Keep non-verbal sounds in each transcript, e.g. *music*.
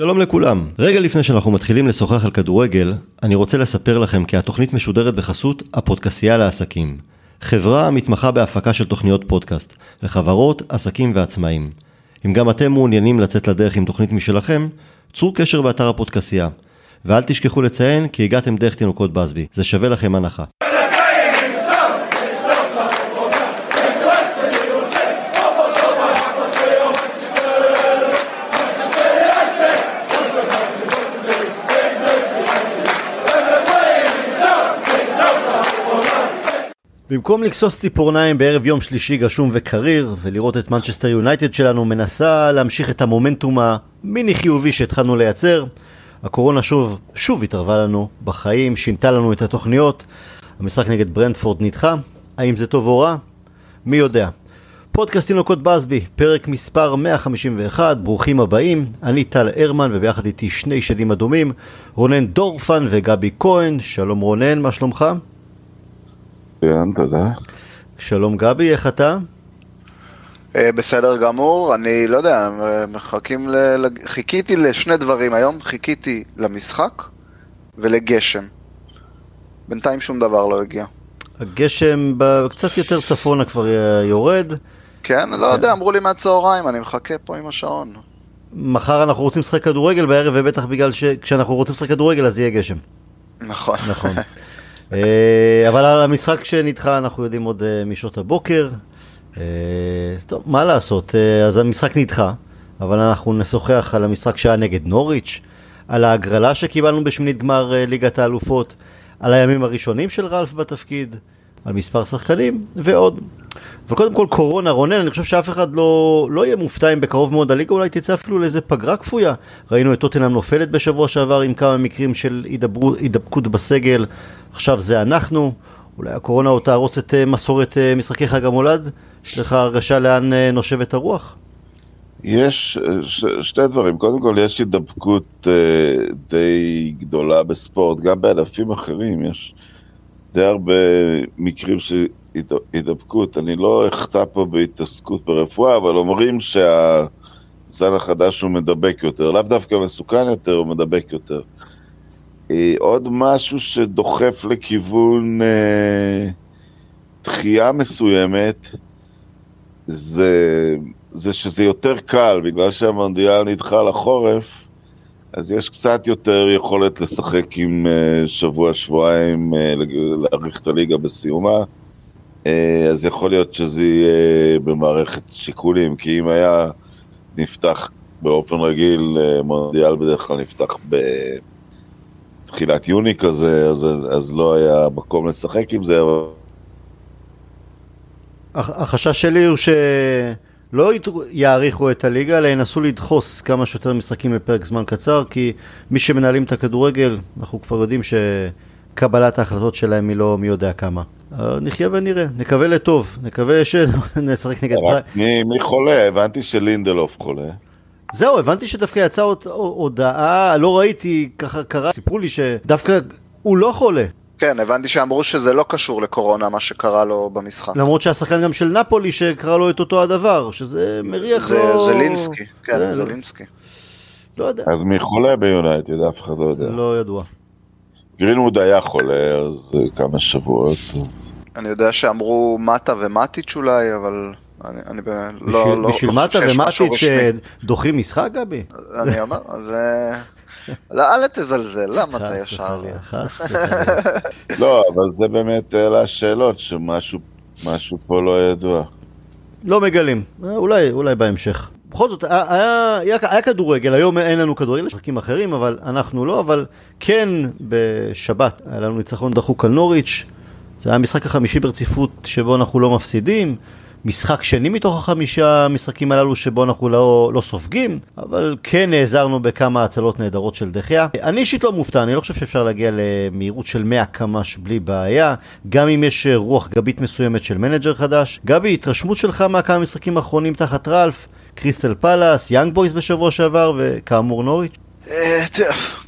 שלום לכולם. רגע לפני שאנחנו מתחילים לשוחח על כדורגל, אני רוצה לספר לכם כי התוכנית משודרת בחסות הפודקסייה לעסקים. חברה המתמחה בהפקה של תוכניות פודקאסט, לחברות, עסקים ועצמאים. אם גם אתם מעוניינים לצאת לדרך עם תוכנית משלכם, צרו קשר באתר הפודקסייה. ואל תשכחו לציין כי הגעתם דרך תינוקות בסבי, זה שווה לכם הנחה. במקום לכסוס ציפורניים בערב יום שלישי גשום וקריר ולראות את מנצ'סטר יונייטד שלנו מנסה להמשיך את המומנטום המיני חיובי שהתחלנו לייצר הקורונה שוב, שוב התערבה לנו בחיים, שינתה לנו את התוכניות. המשחק נגד ברנטפורד נדחה. האם זה טוב או רע? מי יודע? פודקאסט תינוקות באזבי, פרק מספר 151, ברוכים הבאים, אני טל הרמן וביחד איתי שני שדים אדומים, רונן דורפן וגבי כהן, שלום רונן, מה שלומך? מצוין, תודה. שלום גבי, איך אתה? אה, בסדר גמור, אני לא יודע, מחכים ל... חיכיתי לשני דברים היום, חיכיתי למשחק ולגשם. בינתיים שום דבר לא הגיע. הגשם קצת יותר צפונה כבר יורד. כן, לא יודע, אמרו לי מהצהריים, אני מחכה פה עם השעון. מחר אנחנו רוצים לשחק כדורגל בערב, ובטח בגלל שכשאנחנו רוצים לשחק כדורגל אז יהיה גשם. נכון. נכון. *laughs* אה, אבל על המשחק שנדחה אנחנו יודעים עוד אה, משעות הבוקר. אה, טוב, מה לעשות, אז המשחק נדחה, אבל אנחנו נשוחח על המשחק שהיה נגד נוריץ', על ההגרלה שקיבלנו בשמינית גמר ליגת האלופות, על הימים הראשונים של רלף בתפקיד, על מספר שחקנים ועוד. אבל קודם כל קורונה, רונן, אני חושב שאף אחד לא, לא יהיה מופתע אם בקרוב מאוד הליגה אולי תצא אפילו לאיזה פגרה כפויה. ראינו את טוטנאם נופלת בשבוע שעבר עם כמה מקרים של הידבקות בסגל, עכשיו זה אנחנו, אולי הקורונה עוד תהרוס את אה, מסורת אה, משחקי חג המולד? יש לך הרגשה לאן אה, נושבת הרוח? יש ש, שני דברים, קודם כל יש הידבקות אה, די גדולה בספורט, גם בענפים אחרים יש די הרבה מקרים של הידבקות. אני לא אחטא פה בהתעסקות ברפואה, אבל אומרים שהזן החדש הוא מדבק יותר, לאו דווקא מסוכן יותר, הוא מדבק יותר. אה, עוד משהו שדוחף לכיוון אה, דחייה מסוימת, זה, זה שזה יותר קל, בגלל שהמונדיאל נדחה לחורף, אז יש קצת יותר יכולת לשחק עם אה, שבוע-שבועיים, אה, להאריך את הליגה בסיומה. אה, אז יכול להיות שזה יהיה במערכת שיקולים, כי אם היה נפתח באופן רגיל, מונדיאל בדרך כלל נפתח ב... תחילת יוני כזה, אז, אז לא היה מקום לשחק עם זה. אבל... החשש שלי הוא שלא יאריכו את הליגה, אלא ינסו לדחוס כמה שיותר משחקים בפרק זמן קצר, כי מי שמנהלים את הכדורגל, אנחנו כבר יודעים שקבלת ההחלטות שלהם היא לא מי יודע כמה. נחיה ונראה, נקווה לטוב, נקווה שנשחק *laughs* נגד... מי, מי חולה? הבנתי שלינדלוף חולה. זהו, הבנתי שדווקא יצאה הודעה, לא ראיתי, ככה קרה, סיפרו לי שדווקא הוא לא חולה. כן, הבנתי שאמרו שזה לא קשור לקורונה, מה שקרה לו במשחק. למרות שהשחקן גם של נפולי שקרה לו את אותו הדבר, שזה מריח זה, לו... זה לינסקי, כן, זה, זה לינסקי. לא יודע. אז מי חולה ביונייטד? אף אחד לא יודע. לא ידוע. גרינווד היה חולה אז כמה שבועות. אני יודע שאמרו מטה ומטיץ' אולי, אבל... אני, אני לא, בשביל, לא, בשביל לא מטה ומטיץ' שדוחים משחק, גבי? אני אומר, זה... לא, אל תזלזל, למה אתה ישר? חס *laughs* לא, אבל זה באמת אלה השאלות, שמשהו פה לא ידוע. לא מגלים, אולי, אולי בהמשך. בכל זאת, היה, היה, היה כדורגל, היום אין לנו כדורגל, יש משחקים אחרים, אבל אנחנו לא, אבל כן בשבת היה לנו ניצחון דחוק על נוריץ', זה היה המשחק החמישי ברציפות שבו אנחנו לא מפסידים. משחק שני מתוך החמישה משחקים הללו שבו אנחנו לא, לא סופגים, אבל כן נעזרנו בכמה הצלות נהדרות של דה חאה. אני אישית לא מופתע, אני לא חושב שאפשר להגיע למהירות של 100 קמ"ש בלי בעיה, גם אם יש רוח גבית מסוימת של מנג'ר חדש. גבי, התרשמות שלך מהכמה משחקים האחרונים תחת רלף, קריסטל פלאס, יאנג בויז בשבוע שעבר וכאמור נוריץ'? אה,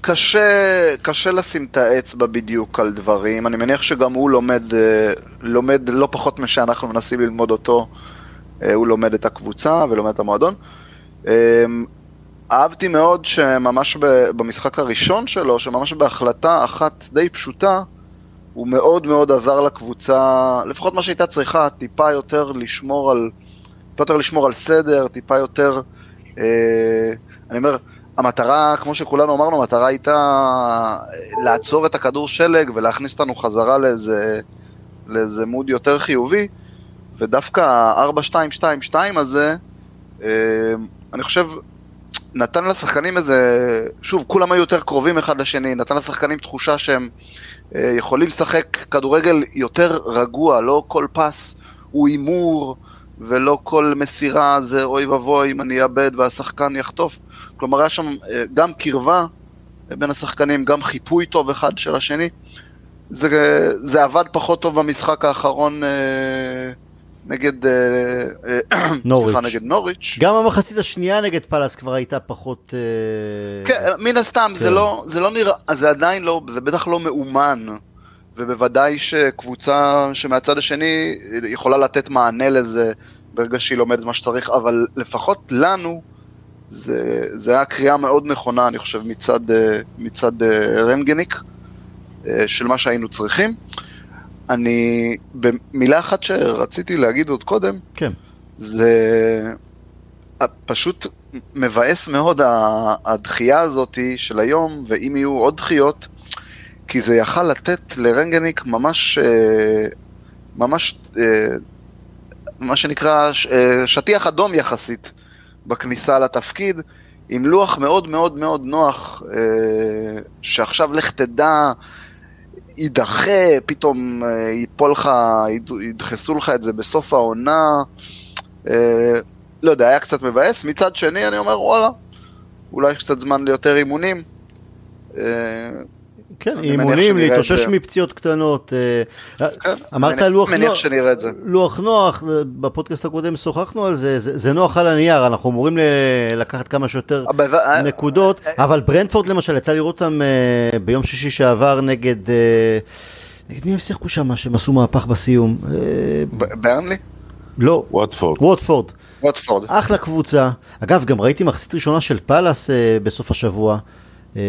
קשה, קשה לשים את האצבע בדיוק על דברים, אני מניח שגם הוא לומד, אה, לומד לא פחות משאנחנו מנסים ללמוד אותו, אה, הוא לומד את הקבוצה ולומד את המועדון. אהבתי מאוד שממש במשחק הראשון שלו, שממש בהחלטה אחת די פשוטה, הוא מאוד מאוד עזר לקבוצה, לפחות מה שהייתה צריכה, טיפה יותר לשמור על, טיפה יותר לשמור על סדר, טיפה יותר, אה, אני אומר, המטרה, כמו שכולנו אמרנו, המטרה הייתה לעצור את הכדור שלג ולהכניס אותנו חזרה לאיזה, לאיזה מוד יותר חיובי, ודווקא ה-4-2-2-2 הזה, אה, אני חושב, נתן לשחקנים איזה, שוב, כולם היו יותר קרובים אחד לשני, נתן לשחקנים תחושה שהם אה, יכולים לשחק כדורגל יותר רגוע, לא כל פס הוא הימור, ולא כל מסירה זה אוי ואבוי אם אני אאבד והשחקן יחטוף. כלומר, היה שם אה, גם קרבה בין השחקנים, גם חיפוי טוב אחד של השני. זה, זה עבד פחות טוב במשחק האחרון אה, נגד אה, אה, *clears throat* נוריץ'. סליחה, נגד נוריץ'. גם המחצית השנייה נגד פאלאס כבר הייתה פחות... אה, כן, מן הסתם, זה כן. לא, זה לא נראה, זה עדיין לא, זה בטח לא מאומן, ובוודאי שקבוצה שמהצד השני יכולה לתת מענה לזה ברגע שהיא לומדת מה שצריך, אבל לפחות לנו, זה, זה היה קריאה מאוד נכונה, אני חושב, מצד, אה, מצד אה, רנגניק, אה, של מה שהיינו צריכים. אני, במילה אחת שרציתי להגיד עוד קודם, כן. זה פשוט מבאס מאוד הדחייה הזאת של היום, ואם יהיו עוד דחיות, כי זה יכל לתת לרנגניק ממש, ממש, מה שנקרא שטיח אדום יחסית בכניסה לתפקיד, עם לוח מאוד מאוד מאוד נוח, אה, שעכשיו לך תדע, יידחה, פתאום אה, ייפול לך, יד- ידחסו לך את זה בסוף העונה. אה, לא יודע, היה קצת מבאס. מצד שני, אני אומר, וואלה, אולי יש קצת זמן ליותר אימונים. אה, כן, אימונים, להתאושש. מפציעות קטנות. אה, כן, אמרת מניח- לוח מניח נוח. שנראה את זה. לוח נוח, אה, בפודקאסט הקודם שוחחנו על זה, זה, זה נוח על הנייר, אנחנו אמורים ל- לקחת כמה שיותר אבל- אה, נקודות, אבל ברנדפורד למשל, יצא לראות אותם אה, ביום שישי שעבר נגד, אה, נגד מי הם שיחקו שם, שהם עשו מהפך בסיום? אה, ברנלי? לא, ווטפורד. ווטפורד. ווטפורד. אחלה קבוצה. אגב, גם ראיתי מחצית ראשונה של פאלאס אה, בסוף השבוע. אה,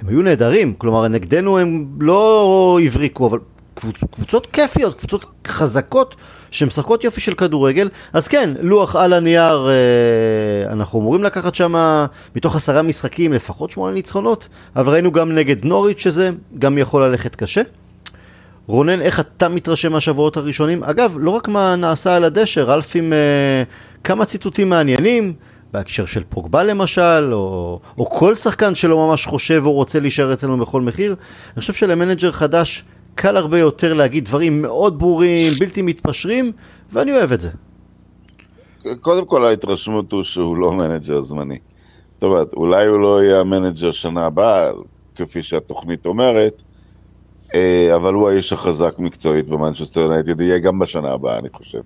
הם היו נהדרים, כלומר נגדנו הם לא הבריקו, אבל קבוצ, קבוצות כיפיות, קבוצות חזקות שמשחקות יופי של כדורגל. אז כן, לוח על הנייר, אה, אנחנו אמורים לקחת שם מתוך עשרה משחקים לפחות שמונה ניצחונות, אבל ראינו גם נגד נוריץ' שזה גם יכול ללכת קשה. רונן, איך אתה מתרשם מהשבועות הראשונים? אגב, לא רק מה נעשה על הדשא, רלף אה, כמה ציטוטים מעניינים, בהקשר של פוגבה למשל, או, או כל שחקן שלא ממש חושב או רוצה להישאר אצלנו בכל מחיר. אני חושב שלמנג'ר חדש קל הרבה יותר להגיד דברים מאוד ברורים, בלתי מתפשרים, ואני אוהב את זה. קודם כל ההתרשמות הוא שהוא לא מנג'ר זמני. זאת אומרת, אולי הוא לא יהיה המנג'ר שנה הבאה, כפי שהתוכנית אומרת, אה, אבל הוא האיש החזק מקצועית במנצ'סטר יונייטד, יהיה גם בשנה הבאה, אני חושב.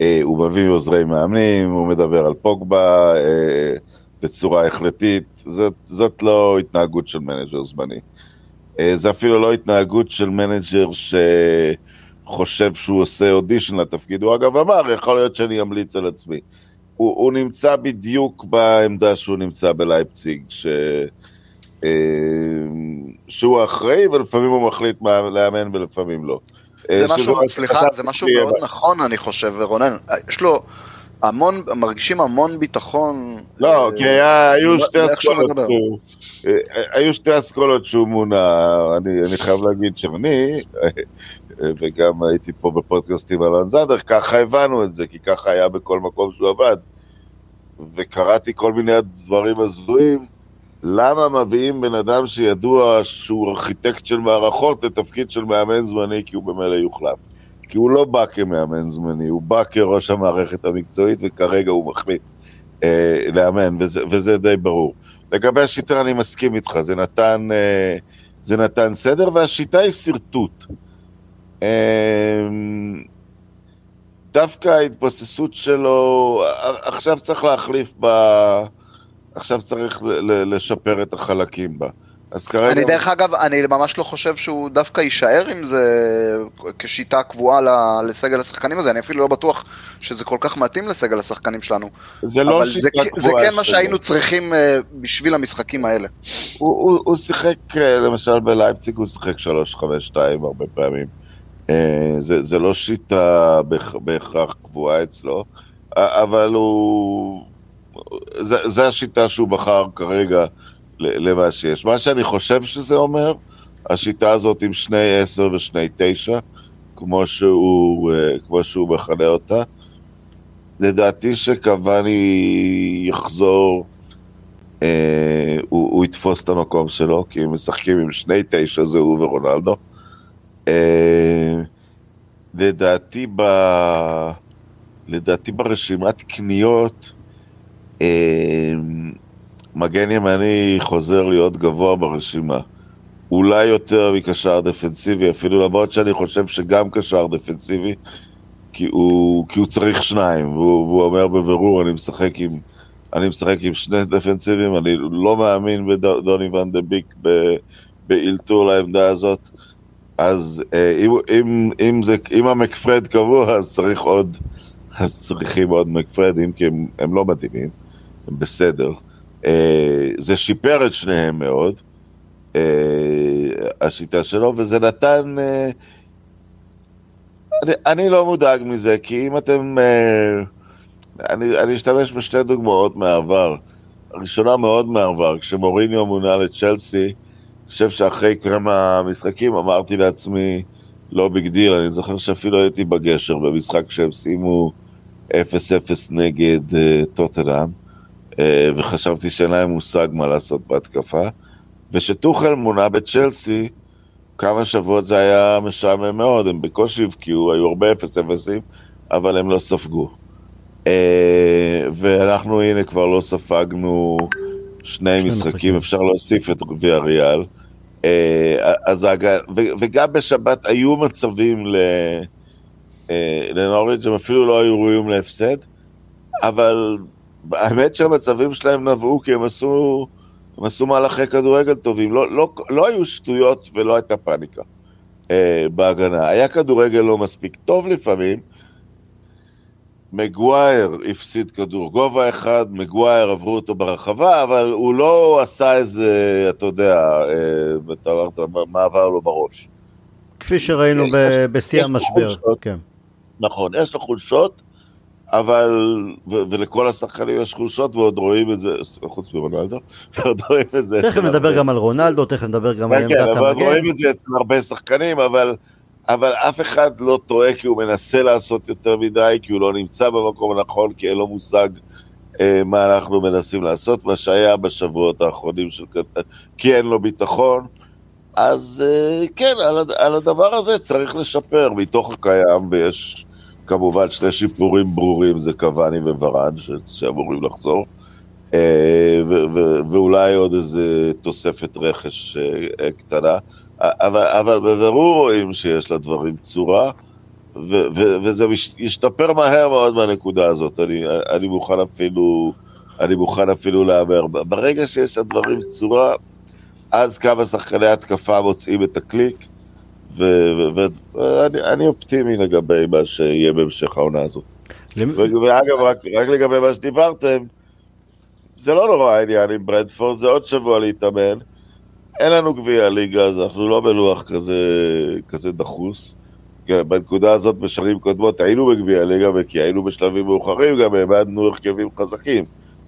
אה, הוא מביא עוזרי מאמנים, הוא מדבר על פוגבה אה, בצורה החלטית, זאת, זאת לא התנהגות של מנג'ר זמני. אה, זה אפילו לא התנהגות של מנג'ר שחושב שהוא עושה אודישן לתפקיד. הוא אגב אמר, יכול להיות שאני אמליץ על עצמי. הוא, הוא נמצא בדיוק בעמדה שהוא נמצא בלייפציג, ש... שהוא האחראי ולפעמים הוא מחליט לאמן ולפעמים לא. זה אה, משהו, שזה- סליחה, זה משהו מאוד. נכון, אני חושב, רונן. יש לו המון, מרגישים המון ביטחון. לא, אה, כי היה, היו שתי איך שהוא אסכולות. אה, היו שתי אסכולות שהוא מונה, אני, אני חייב להגיד שאני, אה, וגם הייתי פה בפודקאסטים על אנזנדר, ככה הבנו את זה, כי ככה היה בכל מקום שהוא עבד. וקראתי כל מיני דברים הזויים, למה מביאים בן אדם שידוע שהוא ארכיטקט של מערכות לתפקיד של מאמן זמני, כי הוא במילא יוחלף. כי הוא לא בא כמאמן זמני, הוא בא כראש המערכת המקצועית, וכרגע הוא מחליט אה, לאמן, וזה, וזה די ברור. לגבי השיטה אני מסכים איתך, זה נתן, אה, זה נתן סדר, והשיטה היא שרטוט. אה, דווקא ההתבססות שלו, עכשיו צריך להחליף ב... עכשיו צריך לשפר את החלקים בה. אז כרגע... אני דרך אגב, אני ממש לא חושב שהוא דווקא יישאר עם זה כשיטה קבועה לסגל השחקנים הזה, אני אפילו לא בטוח שזה כל כך מתאים לסגל השחקנים שלנו. זה לא שיטה זה, קבועה. זה כן מה. שהיינו צריכים אה, בשביל המשחקים האלה. הוא, הוא, הוא שיחק, אה, למשל בלייפציג הוא שיחק 3-5-2 הרבה פעמים. אה, זה, זה לא שיטה בהכ- בהכרח קבועה אצלו, אבל הוא... זה, זה השיטה שהוא בחר כרגע למה שיש. מה שאני חושב שזה אומר, השיטה הזאת עם שני 10 ושני 9, כמו שהוא, אה, כמו שהוא מכנה אותה, לדעתי שקוואני יחזור אה, הוא, הוא יתפוס את המקום שלו, כי הם משחקים עם שני תשע, זה הוא ורונלדו. אה, לדעתי, ב... לדעתי ברשימת קניות, מגן ימני חוזר להיות גבוה ברשימה. אולי יותר מקשר דפנסיבי, אפילו למרות שאני חושב שגם קשר דפנסיבי, כי הוא, כי הוא צריך שניים, והוא, והוא אומר בבירור, אני משחק עם... אני משחק עם שני דפנסיבים, אני לא מאמין בדוני ון דה ביק ב- באלתור לעמדה הזאת. אז אה, אם, אם, אם, זה, אם המקפרד קבוע, אז צריך עוד, אז צריכים עוד מקפרדים, כי הם, הם לא מתאימים, בסדר. אה, זה שיפר את שניהם מאוד, אה, השיטה שלו, וזה נתן... אה, אני, אני לא מודאג מזה, כי אם אתם... אה, אני, אני אשתמש בשתי דוגמאות מהעבר. הראשונה מאוד מהעבר, כשמוריניו מונה לצ'לסי, אני חושב שאחרי כמה משחקים אמרתי לעצמי, לא big deal, אני זוכר שאפילו הייתי בגשר במשחק שהם סיימו 0-0 נגד אה, טוטנאם, אה, וחשבתי שאין להם מושג מה לעשות בהתקפה. וכשטוכל מונה בצ'לסי, כמה שבועות זה היה משעמם מאוד, הם בקושי הבקיעו, היו הרבה 0-0, אבל הם לא ספגו. אה, ואנחנו הנה כבר לא ספגנו שני שני משחקים, משחקים. אפשר להוסיף את גביע ריאל. אה, אז ההגע- וגם בשבת היו מצבים ל- אה, לנוריץ', הם אפילו לא היו ראויים להפסד, אבל האמת שהמצבים שלהם נבעו כי הם עשו, הם עשו מהלכי כדורגל טובים, לא, לא, לא היו שטויות ולא הייתה פאניקה אה, בהגנה. היה כדורגל לא מספיק טוב לפעמים, מגווייר הפסיד כדור גובה אחד, מגווייר עברו אותו ברחבה, אבל הוא לא עשה איזה, אתה יודע, אה, אתה אמרת, מה- עבר לו בראש. כפי שראינו ב- בשיא המשבר. כן. נכון, יש לו חולשות, אבל, ו- ולכל השחקנים יש חולשות, ועוד רואים את זה, חוץ מרונלדו, *laughs* ועוד רואים את זה. תכף נדבר הרבה גם על רונלדו, תכף נדבר גם על כן, כן, עמדת אבל המגן. רואים את זה אצל הרבה שחקנים, אבל, אבל אף אחד לא טועה כי הוא מנסה לעשות יותר מדי, כי הוא לא נמצא במקום הנכון, כי אין לו מושג אה, מה אנחנו מנסים לעשות, מה שהיה בשבועות האחרונים של. כי אין לו ביטחון. אז אה, כן, על, על הדבר הזה צריך לשפר מתוך הקיים, ויש כמובן שני שיפורים ברורים, זה קוואני וורן ש... שאמורים לחזור. אה, ואולי עוד איזה תוספת רכש אה, קטנה, אבל, אבל בבירור רואים שיש לדברים צורה, ו- וזה ישתפר מהר מאוד מהנקודה הזאת, אני, אני מוכן אפילו, אני מוכן אפילו להמר. ברגע שיש לדברים צורה, אז כמה שחקני התקפה מוצאים את הקליק, ואני אני אופטימי לגבי מה שיהיה בהמשך העונה הזאת. ואגב, רק, רק לגבי מה שדיברתם, זה לא נורא העניין עם ברדפורד, זה עוד שבוע להתאמן. אין לנו גביע ליגה, אז אנחנו לא בלוח כזה, כזה דחוס. כן, בנקודה הזאת בשנים קודמות היינו בגביע ליגה, וכי היינו בשלבים מאוחרים, גם העמדנו הרכבים חזקים.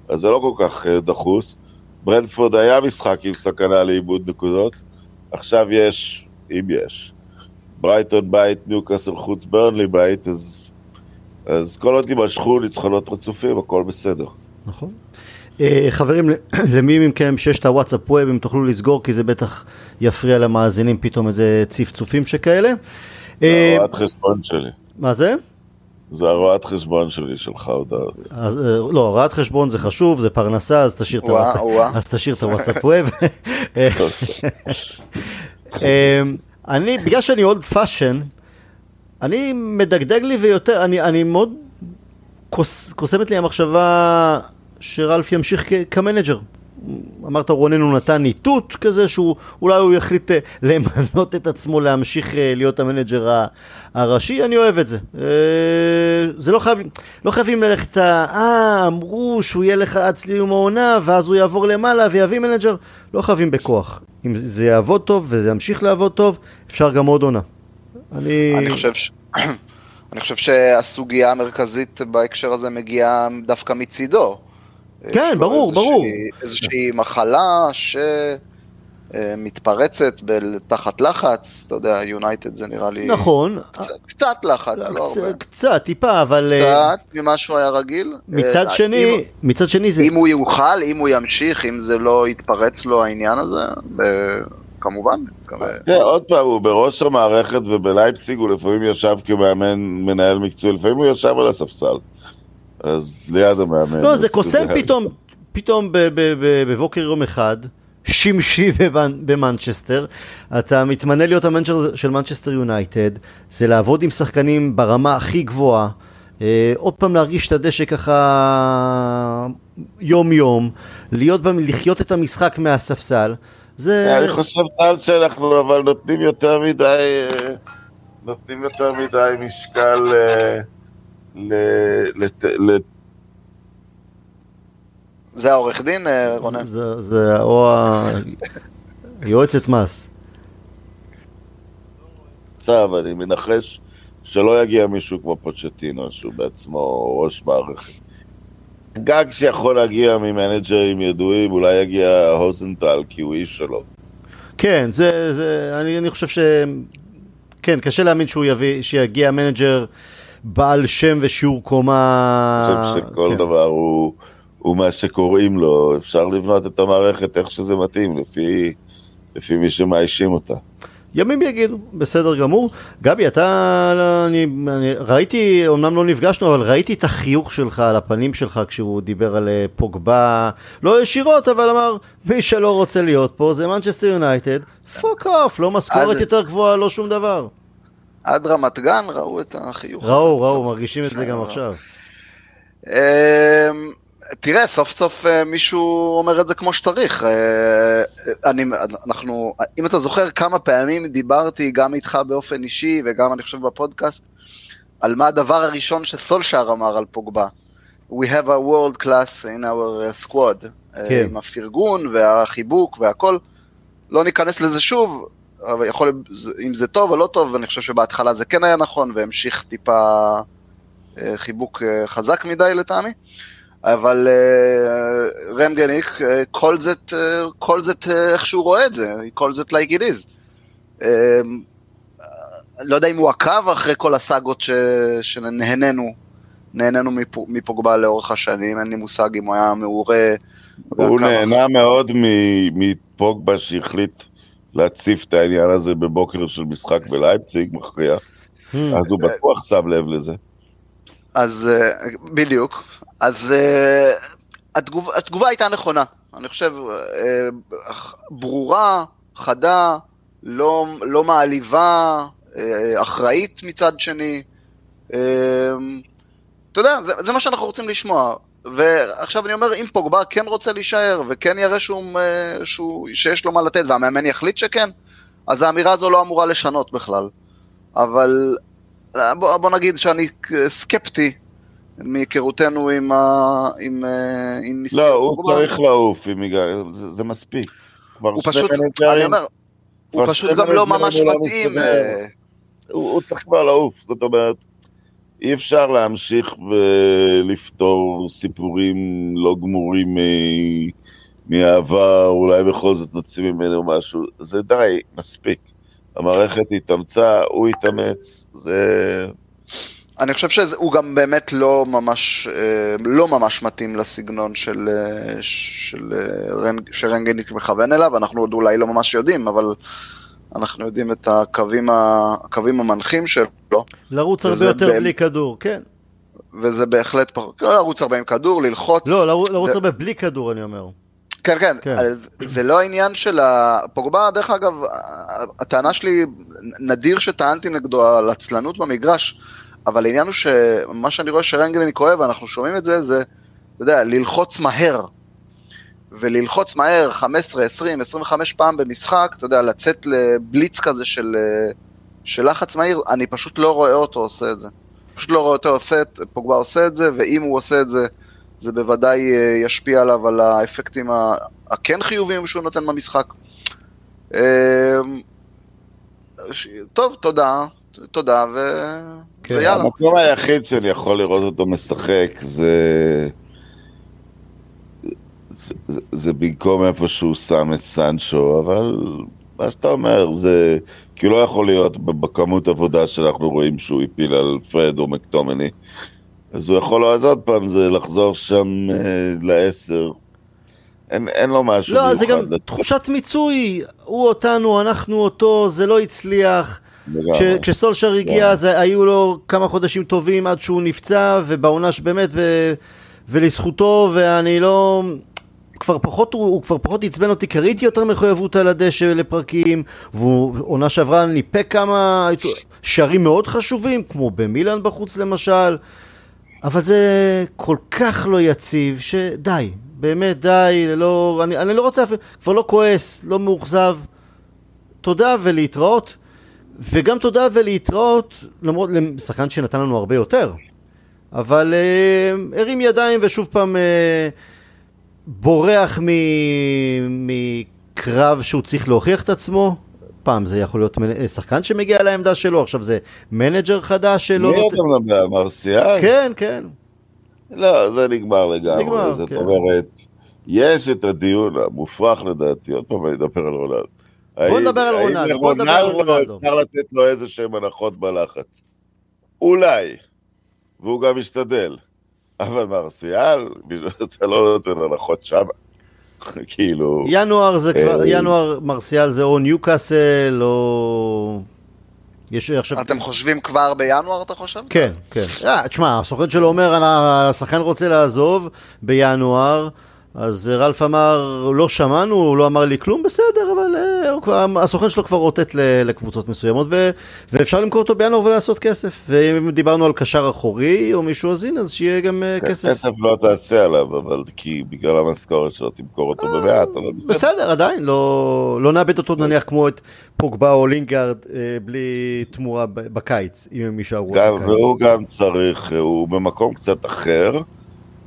אז זה לא כל כך אה, דחוס. ברנפורד היה משחק עם סכנה לאיבוד נקודות, עכשיו יש, אם יש. ברייטון בית, ניוקאסל חוץ, ברנלי בית, אז, אז כל עוד יימשכו ניצחונות רצופים, הכל בסדר. נכון. אה, חברים, *coughs* למי מכם שיש את הוואטסאפ Web, אם תוכלו לסגור, כי זה בטח יפריע למאזינים פתאום איזה צפצופים שכאלה. אה, הרואת חשבון שלי. מה זה? זה הרואת חשבון שלי, שולחת הודעות. אז, אה, לא, הרואת חשבון זה חשוב, זה פרנסה. אז תשאיר את הוואטסאפ Web. *laughs* *laughs* אני, בגלל שאני old fashion, אני מדגדג לי ויותר, אני, אני מאוד קוס, קוסמת לי המחשבה שרלף ימשיך כמנג'ר. אמרת רונן הוא נתן איתות כזה שהוא, אולי הוא יחליט אה, למנות את עצמו להמשיך אה, להיות המנג'ר הראשי, אני אוהב את זה. אה, זה לא חייבים, לא חייבים ללכת, אה, אמרו שהוא יהיה לך עד סיום העונה, ואז הוא יעבור למעלה ויביא מנג'ר, לא חייבים בכוח. אם זה יעבוד טוב וזה ימשיך לעבוד טוב, אפשר גם עוד עונה. אני... אני חושב ש... *clears throat* אני חושב שהסוגיה המרכזית בהקשר הזה מגיעה דווקא מצידו. כן, ברור, איזושהי- ברור. איזושהי מחלה שמתפרצת תחת לחץ, אתה יודע, יונייטד זה נראה לי... נכון, קצת, קצת לחץ, לא הרבה. קצת, טיפה, אבל אה, קצת ממה שהוא היה רגיל. מצד אה, שני, אם- מצד שני זה... אם הוא יוכל, אם הוא ימשיך, אם זה לא יתפרץ לו העניין הזה, ב- כמובן. תראה, עוד פעם, הוא בראש המערכת ובלייפציג הוא לפעמים ישב כמאמן, מנהל מקצועי, לפעמים הוא ישב על הספסל. אז ליד המאמן. לא, זה קוסם. פתאום, פתאום בבוקר יום אחד, שמשי במנ- במנצ'סטר, אתה מתמנה להיות המנג'ר של מנצ'סטר יונייטד, זה לעבוד עם שחקנים ברמה הכי גבוהה, אה, עוד פעם להרגיש את הדשא ככה יום יום, להיות, לחיות את המשחק מהספסל, זה... אני חושב, טל, שאנחנו אבל נותנים יותר מדי, אה, נותנים יותר מדי משקל אה, ל- לת- ל- זה העורך דין, אה, רונן? זה, זה או ה... יועצת מס. צו, אני מנחש שלא יגיע מישהו כמו פוצ'טינו, שהוא בעצמו ראש מערכת. גג שיכול להגיע ממנג'רים ידועים, אולי יגיע הזנהוטל, כי הוא איש שלו. כן, זה, זה, אני, אני חושב ש... כן, קשה להאמין שהוא יביא, שיגיע מנג'ר בעל שם ושיעור קומה... אני חושב שכל כן. דבר הוא, הוא מה שקוראים לו, אפשר לבנות את המערכת איך שזה מתאים, לפי, לפי מי שמאיישים אותה. ימים יגידו, בסדר גמור. גבי, אתה, אני, אני ראיתי, אמנם לא נפגשנו, אבל ראיתי את החיוך שלך על הפנים שלך כשהוא דיבר על אה, פוגבה, לא ישירות, אבל אמר, מי שלא רוצה להיות פה זה מנצ'סטר יונייטד, fuck off, לא משכורת אז- יותר גבוהה, לא שום דבר. עד רמת גן ראו את החיוך. ראו, ראו, מרגישים את זה גם עכשיו. תראה, סוף סוף אה, מישהו אומר את זה כמו שצריך. אה, אני, אנחנו, אם אתה זוכר כמה פעמים דיברתי גם איתך באופן אישי וגם אני חושב בפודקאסט, על מה הדבר הראשון שסולשאר אמר על פוגבה. We have a world class in our squad. אה, כן. עם הפרגון והחיבוק והכל. לא ניכנס לזה שוב, אבל יכול, אם זה טוב או לא טוב, אני חושב שבהתחלה זה כן היה נכון והמשיך טיפה אה, חיבוק אה, חזק מדי לטעמי. אבל אה, רנגניק, אה, כל זאת, אה, כל זאת איך שהוא רואה את זה, כל זאת like it is. לא יודע אם הוא עקב אחרי כל הסאגות ש... שנהנינו, נהנינו מפ- מפוגבה לאורך השנים, אין לי מושג אם הוא היה מעורה. הוא נהנה מאוד מ- מפוגבה שהחליט להציף את העניין הזה בבוקר של משחק בלייפציג, מכריע. Hmm. אז הוא בטוח שם לב לזה. אז בדיוק, אז אה, התגוב, התגובה הייתה נכונה, אני חושב, אה, ברורה, חדה, לא, לא מעליבה, אה, אחראית מצד שני. אה, אתה יודע, זה, זה מה שאנחנו רוצים לשמוע. ועכשיו אני אומר, אם פוגבה כן רוצה להישאר, וכן יראה שהוא, שהוא, שיש לו מה לתת, והמאמן יחליט שכן, אז האמירה הזו לא אמורה לשנות בכלל. אבל בוא, בוא נגיד שאני סקפטי מהיכרותנו עם, ה... עם, אה, עם מיסיון לא, הוא. צריך לעוף, אם יגע- זה זה מספיק. כבר הוא פשוט, אני אומר, הוא פשוט גם לא ממש מתאים. אה, הוא הוא צריך כבר לעוף, זאת אומרת, אי אפשר להמשיך ולפתור סיפורים לא גמורים מהעבר, אולי בכל זאת נוציא ממנו משהו, זה די, מספיק. המערכת התאמצה, הוא התאמץ, זה... אני חושב שהוא גם באמת לא ממש, אה, לא ממש מתאים לסגנון של, אה, של אה, רנג, שרנגניק מכוון אליו, אנחנו עוד אולי לא ממש יודעים, אבל אנחנו יודעים את הקווים, ה, הקווים המנחים שלו. לרוץ הרבה יותר בלי כדור, כן. וזה בהחלט, פר... לא לרוץ הרבה עם כדור, ללחוץ. לא, לרוץ- הרבה בלי כדור, אני אומר. כן, כן, כן. כן. זה לא העניין של הפוגבה, דרך אגב, הטענה שלי, נדיר שטענתי נגדו על עצלנות במגרש, אבל העניין הוא שמה שאני רואה שרנגלניק אוהב, ואנחנו שומעים את זה, זה, אתה יודע, ללחוץ מהר. וללחוץ מהר 15, 20, 25 פעם במשחק, אתה יודע, לצאת לבליץ כזה של, של לחץ מהיר, אני פשוט לא רואה אותו עושה את זה. פשוט לא רואה אותו עושה, את- פוגבה עושה את זה, ואם הוא עושה את זה, זה בוודאי אה, ישפיע עליו על האפקטים הכן חיוביים שהוא נותן במשחק. אה, טוב, תודה, תודה, ו... כן, ויאללה. המקום היחיד שאני יכול לראות אותו משחק זה... זה, זה, זה במקום איפה שהוא שם את סנצ'ו, אבל מה שאתה אומר זה... כי הוא לא יכול להיות בכמות עבודה שאנחנו רואים שהוא הפיל על פרד או מקטומני. אז הוא יכול, אז עוד פעם, זה לחזור שם אה, לעשר. אין, אין לו משהו לא, מיוחד. זה גם לתת תחושת מיצוי, הוא אותנו, אנחנו אותו, זה לא הצליח. כש, כשסולשר הגיע, כן. אז היו לו כמה חודשים טובים עד שהוא נפצע, ובעונה שבאמת, ו, ולזכותו, ואני לא... כבר פחות, הוא, הוא כבר פחות עצבן אותי, כי ראיתי יותר מחויבות על הדשא לפרקים, והוא עונה שעברה ניפק כמה שערים מאוד חשובים, כמו במילאן בחוץ למשל, אבל זה כל כך לא יציב, שדי, באמת די, לא, אני, אני לא רוצה אפילו, כבר לא כועס, לא מאוכזב, תודה ולהתראות. וגם תודה ולהתראות, למרות, לשחקן שנתן לנו הרבה יותר. אבל אה, הרים ידיים ושוב פעם אה, בורח מ- מקרב שהוא צריך להוכיח את עצמו. פעם זה יכול להיות אה, שחקן שמגיע לעמדה שלו, עכשיו זה מנג'ר חדש שלו. מי אתה מדבר? מרסיאל? כן, כן. לא, זה נגמר לגמרי. נגמר, זאת כן. אומרת, יש את הדיון המופרך לדעתי, עוד פעם אני אדבר על רונלדו. האם- נדבר על רונלדו, בוא נדבר על רונלדו. אפשר לתת לו איזה שהם הנחות בלחץ. אולי, והוא גם משתדל. אבל מרסיאל, אתה לא נותן הנחות שמה. *laughs* כאילו, ינואר זה כבר, אה, ינואר מרסיאל זה או ניוקאסל או... יש עכשיו... אתם חושבים כבר בינואר, אתה חושב? כן, כן. אה, תשמע, הסוכן שלו אומר, "אני- השחקן רוצה לעזוב בינואר, אז אה, רלף אמר, לא שמענו, הוא לא אמר לי כלום, בסדר, אבל כבר, הסוכן שלו כבר רוטט לקבוצות מסוימות, ו, ואפשר למכור אותו בינואר ולעשות כסף. ואם דיברנו על קשר אחורי או מישהו הנה, אז שיהיה גם אה, כסף. כסף לא תעשה עליו, אבל כי בגלל המשכורת שלו תמכור אותו במעט, אבל בסדר. בסדר, עדיין, לא, לא נאבד אותו נניח כמו את פוגבה או לינגארד אה, בלי תמורה בקיץ, אם הם יישארו בקיץ. והוא גם צריך, הוא במקום קצת אחר.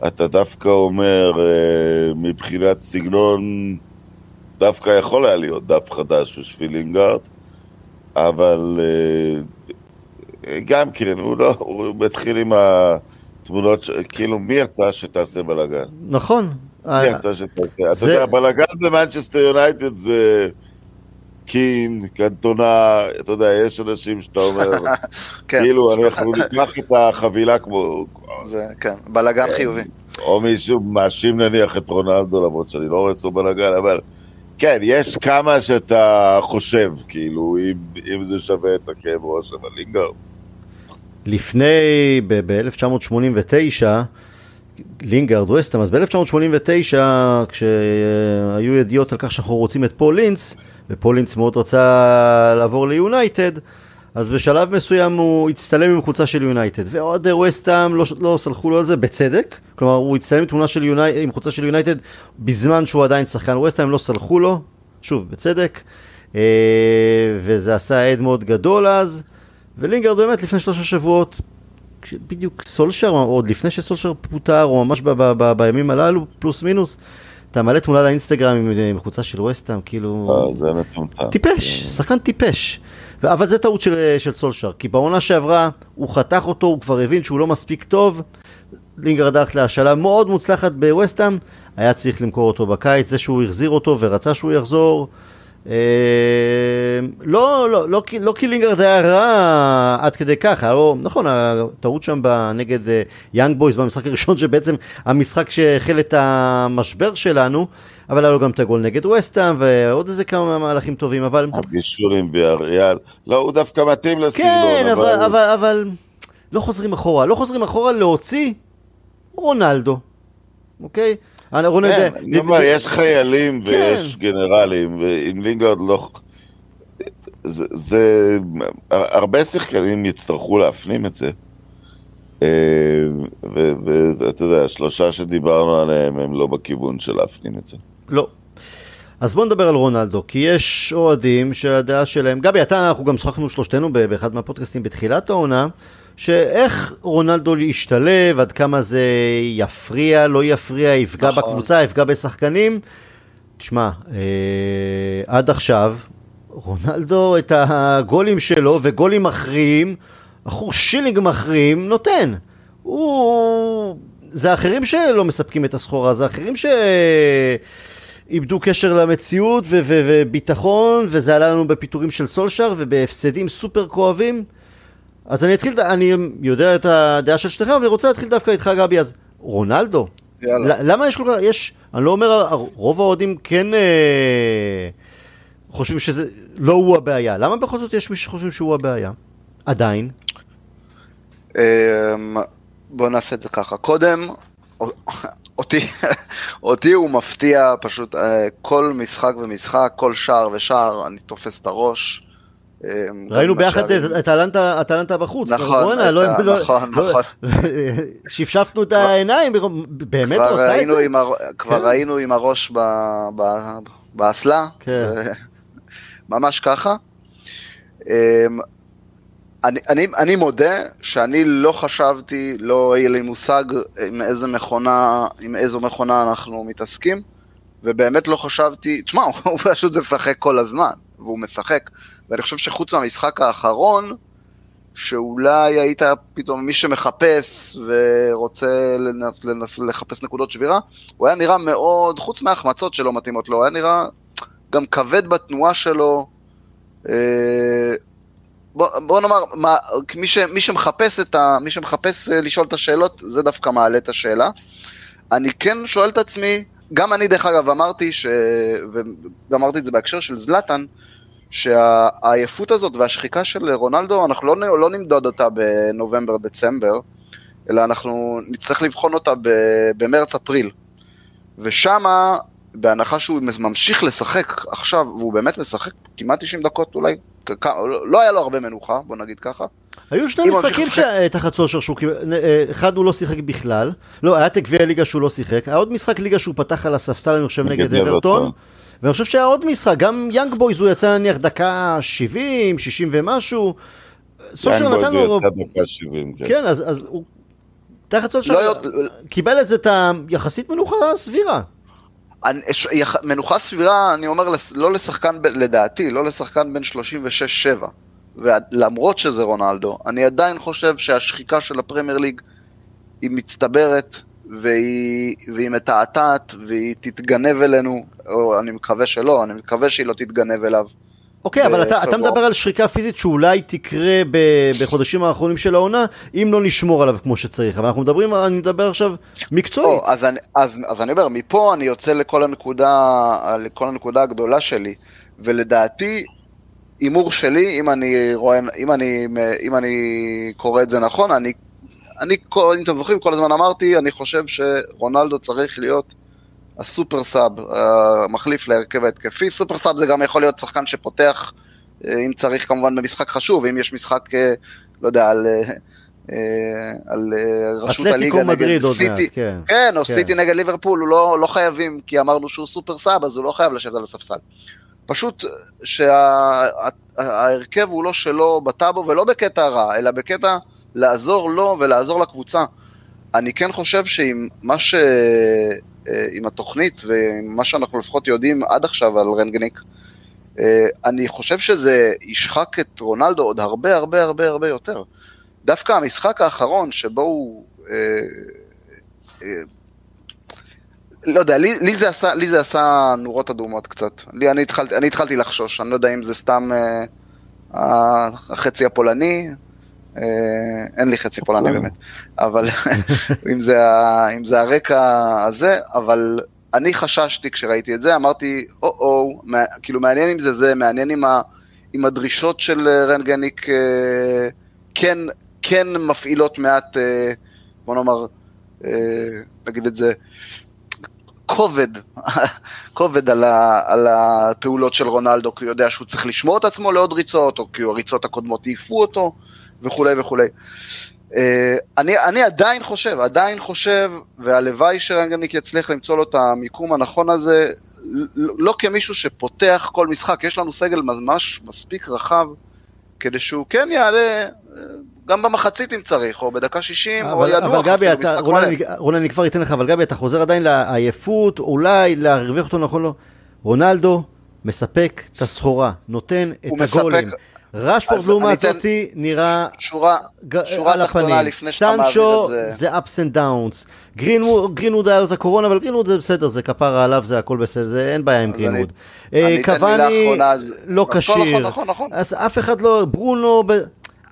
אתה דווקא אומר, אה, מבחינת סגנון, דווקא יכול היה להיות דף חדש בשביל לינגארד, אבל אה, גם כן, הוא לא, הוא מתחיל עם התמונות, כאילו, מי אתה שתעשה בלאגן? נכון. מי אה, אתה שתעשה? אתה זה- יודע, בלאגן במנצ'סטר יונייטד זה קין, קנטונה, אתה יודע, יש אנשים שאתה אומר, *laughs* כן, כאילו, אנחנו ניקח את החבילה כמו... זה, כן, בלאגן חיובי. או מישהו מאשים נניח את רונלדו, למרות שאני לא רואה אצלו בלאגן, אבל כן, יש כמה שאתה חושב, כאילו, אם, אם זה שווה את הכאב ראש, אבל לינגארד. לפני, ב-1989, לינגארד ווסטהאם, אז ב-1989, כשהיו ידיעות על כך שאנחנו רוצים את פול אינס, ופול אינס מאוד רצה לעבור ליונייטד, אז בשלב מסוים הוא הצטלם עם קבוצה של יונייטד, ועוד ווסטהאם לא, לא סלחו לו על זה, בצדק, כלומר הוא הצטלם עם תמונה של יונייטד, עם קבוצה של יונייטד בזמן שהוא עדיין שחקן. ווסטהאם, לא סלחו לו, שוב, בצדק, אה, וזה עשה הד מאוד גדול אז, ולינגרד באמת לפני שלושה שבועות, בדיוק סולשר, עוד לפני שסולשר פוטר, או ממש ב- ב- ב- בימים הללו, פלוס מינוס, אתה מעלה תמונה לאינסטגרם עם, עם קבוצה של ווסטהאם, כאילו... אה, זה מטומטם. טיפש, שחקן טיפש. אבל זה טעות של, של סולשר, כי בעונה שעברה הוא חתך אותו, הוא כבר הבין שהוא לא מספיק טוב. לינגרד הלך להשאלה מאוד מוצלחת בווסטהאם, היה צריך למכור אותו בקיץ, זה שהוא החזיר אותו ורצה שהוא יחזור. אה, לא, לא, לא, לא כי לינגרד היה רע עד כדי כך, לו, נכון, הטעות שם נגד יאנג בויז במשחק הראשון, שבעצם המשחק שהחל את המשבר שלנו, אבל היה לו גם את הגול נגד ווסטהאם ועוד איזה כמה מהלכים טובים, אבל... הבישול עם ויאריאל. לא, הוא דווקא מתאים לסגנון, כן, אבל, אבל, אבל לא חוזרים אחורה, לא חוזרים אחורה להוציא רונלדו, אוקיי? רונלדו, כן, זה- אני אומר, יש חיילים כן. ויש גנרלים, ואם לינגרד לא... זה, זה... הרבה שחקנים יצטרכו להפנים את זה. אה, ואתה יודע, השלושה שדיברנו עליהם הם לא בכיוון של להפנים את זה. לא. אז בוא נדבר על רונלדו, כי יש אוהדים שהדעה שלהם, גבי, אתה, אנחנו גם שוחחנו שלושתנו באחד מהפודקאסטים בתחילת העונה, שאיך רונלדו ישתלב, עד כמה זה יפריע, לא יפריע, יפגע נכון. בקבוצה, יפגע בשחקנים. תשמע, אה, עד עכשיו, רונלדו את הגולים שלו וגולים מכריעים, אחור שילינג מכריעים, נותן. הוא... זה האחרים שלא מספקים את הסחורה, זה האחרים שאיבדו קשר למציאות ו- ו- וביטחון, וזה עלה לנו בפיטורים של סולשר ובהפסדים סופר כואבים. אז אני אתחיל, אני יודע את הדעה של שניכם, אבל אני רוצה להתחיל דווקא איתך גבי, אז רונלדו, יאללה. למה יש כל כך, יש, אני לא אומר, רוב האוהדים כן אה, חושבים שזה, לא הוא הבעיה, למה בכל זאת יש מי שחושבים שהוא הבעיה? עדיין. אמ, בוא נעשה את זה ככה, קודם, אותי, אותי הוא מפתיע פשוט, אה, כל משחק ומשחק, כל שער ושער, אני תופס את הראש. אמ, ראינו ביחד את אטלנטה בחוץ. נכון, לא- לא- נכון, לא- נכון. *laughs* שפשפנו את העיניים, באמת הוא עושה את זה? כבר כן. ראינו עם הראש באסלה, כן. *laughs* ממש ככה. אני, אני, אני מודה שאני לא חשבתי, לא היה לי מושג עם איזה מכונה, עם איזו מכונה אנחנו מתעסקים, ובאמת לא חשבתי, תשמע, *laughs* הוא פשוט משחק כל הזמן, והוא משחק. ואני חושב שחוץ מהמשחק האחרון, שאולי היית פתאום מי שמחפש ורוצה לנס, לנס, לחפש נקודות שבירה, הוא היה נראה מאוד, חוץ מההחמצות שלא מתאימות לו, הוא היה נראה גם כבד בתנועה שלו. אה, בוא, בוא נאמר, מה, מי, ש, מי, שמחפש את ה, מי שמחפש אה, לשאול את השאלות, זה דווקא מעלה את השאלה. אני כן שואל את עצמי, גם אני דרך אגב אמרתי, ש... ואמרתי את זה בהקשר של זלאטן, שהעייפות הזאת והשחיקה של רונלדו, אנחנו לא, לא נמדוד אותה בנובמבר-דצמבר, אלא אנחנו נצטרך לבחון אותה במרץ-אפריל. ושמה, בהנחה שהוא ממשיך לשחק עכשיו, והוא באמת משחק כמעט 90 דקות אולי, לא היה לו הרבה מנוחה, בוא נגיד ככה. היו שני משחקים תחת סושר שהוא קיבל, אחד הוא לא שיחק בכלל, לא, היה את גביע הליגה שהוא לא שיחק, היה עוד משחק ליגה שהוא פתח על הספסל, אני חושב, נגד אברטון. ואני חושב שהיה עוד משחק, גם יאנג בויז הוא יצא נניח דקה 70, 60 ומשהו. סושר נתן לו... יאנג בויז יצא דקה 70, כן. כן, אז, אז הוא... תחת סושר לא קיבל איזה את היחסית מנוחה סבירה. אני, מנוחה סבירה, אני אומר, לא לשחקן, לדעתי, לא לשחקן בין 36-7. ולמרות שזה רונלדו, אני עדיין חושב שהשחיקה של הפרמייר ליג היא מצטברת, והיא, והיא מתעתעת, והיא תתגנב אלינו, או אני מקווה שלא, אני מקווה שהיא לא תתגנב אליו. אוקיי, אבל אתה, אתה מדבר על שחיקה פיזית שאולי תקרה ב, בחודשים האחרונים של העונה, אם לא נשמור עליו כמו שצריך. אבל אנחנו מדברים, אני מדבר עכשיו מקצועית. אז, אני, אז, אז אני אומר, מפה אני יוצא לכל הנקודה, לכל הנקודה הגדולה שלי, ולדעתי, הימור שלי, אם אני, רואה, אם, אני, אם אני קורא את זה נכון, אני אני, אם אתם זוכרים, כל הזמן אמרתי, אני חושב שרונלדו צריך להיות ה super sub, המחליף להרכב ההתקפי. super sub זה גם יכול להיות שחקן שפותח, אה, אם צריך כמובן במשחק חשוב, אם יש משחק, אה, לא יודע, על... אה, על ראשות הליגה נגד סיטי, כן, כן, או כן. סיטי נגד ליברפול, הוא לא, לא חייבים, כי אמרנו שהוא super sub, אז הוא לא חייב לשבת על הספסל. פשוט שההרכב הוא לא שלו בטאבו, ולא בקטע רע, אלא בקטע לעזור לו ולעזור לקבוצה. אני כן חושב שעם מה ש... אה, עם התוכנית ועם מה שאנחנו לפחות יודעים עד עכשיו על רנגניק, אה, אני חושב שזה ישחק את רונלדו עוד הרבה הרבה הרבה הרבה יותר. דווקא המשחק האחרון שבו הוא... אה, לא יודע, לי, לי, זה עשה, לי זה עשה נורות אדומות קצת. לי, אני, התחלתי, אני התחלתי לחשוש, אני לא יודע אם זה סתם אה, החצי הפולני, אין לי חצי פולני באמת, אבל *laughs* אם, זה, אם זה הרקע הזה, אבל אני חששתי כשראיתי את זה, אמרתי, או-או, כאילו מעניין אם זה זה, מעניין אם, ה, אם הדרישות של רנגניק אה, כן, כן מפעילות מעט, אה, בוא נאמר, נגיד את זה, כובד, *laughs* כובד על, ה, על הפעולות של רונלדו, כי הוא יודע שהוא צריך לשמור את עצמו לעוד ריצות, או כי הריצות הקודמות העיפו אותו. וכולי וכולי. אה, אני, אני עדיין חושב, עדיין חושב, והלוואי שרנגניק יצליח למצוא לו את המיקום הנכון הזה, לא כמישהו שפותח כל משחק, יש לנו סגל ממש מספיק רחב, כדי שהוא כן יעלה אה, גם במחצית אם צריך, או בדקה 60, אבל, או ינוח אבל גבי, אתה, רונן. אני, רונן, אני כבר אתן לך, אבל גבי, אתה חוזר עדיין לעייפות, אולי להרוויח אותו נכון לא. רונלדו מספק את הסחורה, נותן את הוא מספק- הגולים. רשפורד לעומת זאתי נראה שורה, ג- שורה על הפנים. לפני שאתה מעביר סנצ'ו את זה. זה ups and downs. גרינווד, גרינווד היה לו את הקורונה, אבל גרינווד זה בסדר, זה כפרה עליו, זה הכל בסדר, זה אין בעיה עם גרינווד. אה, קוואני לא נכון, כשיר. נכון, נכון, נכון. אז אף אחד לא, ברונו, ב...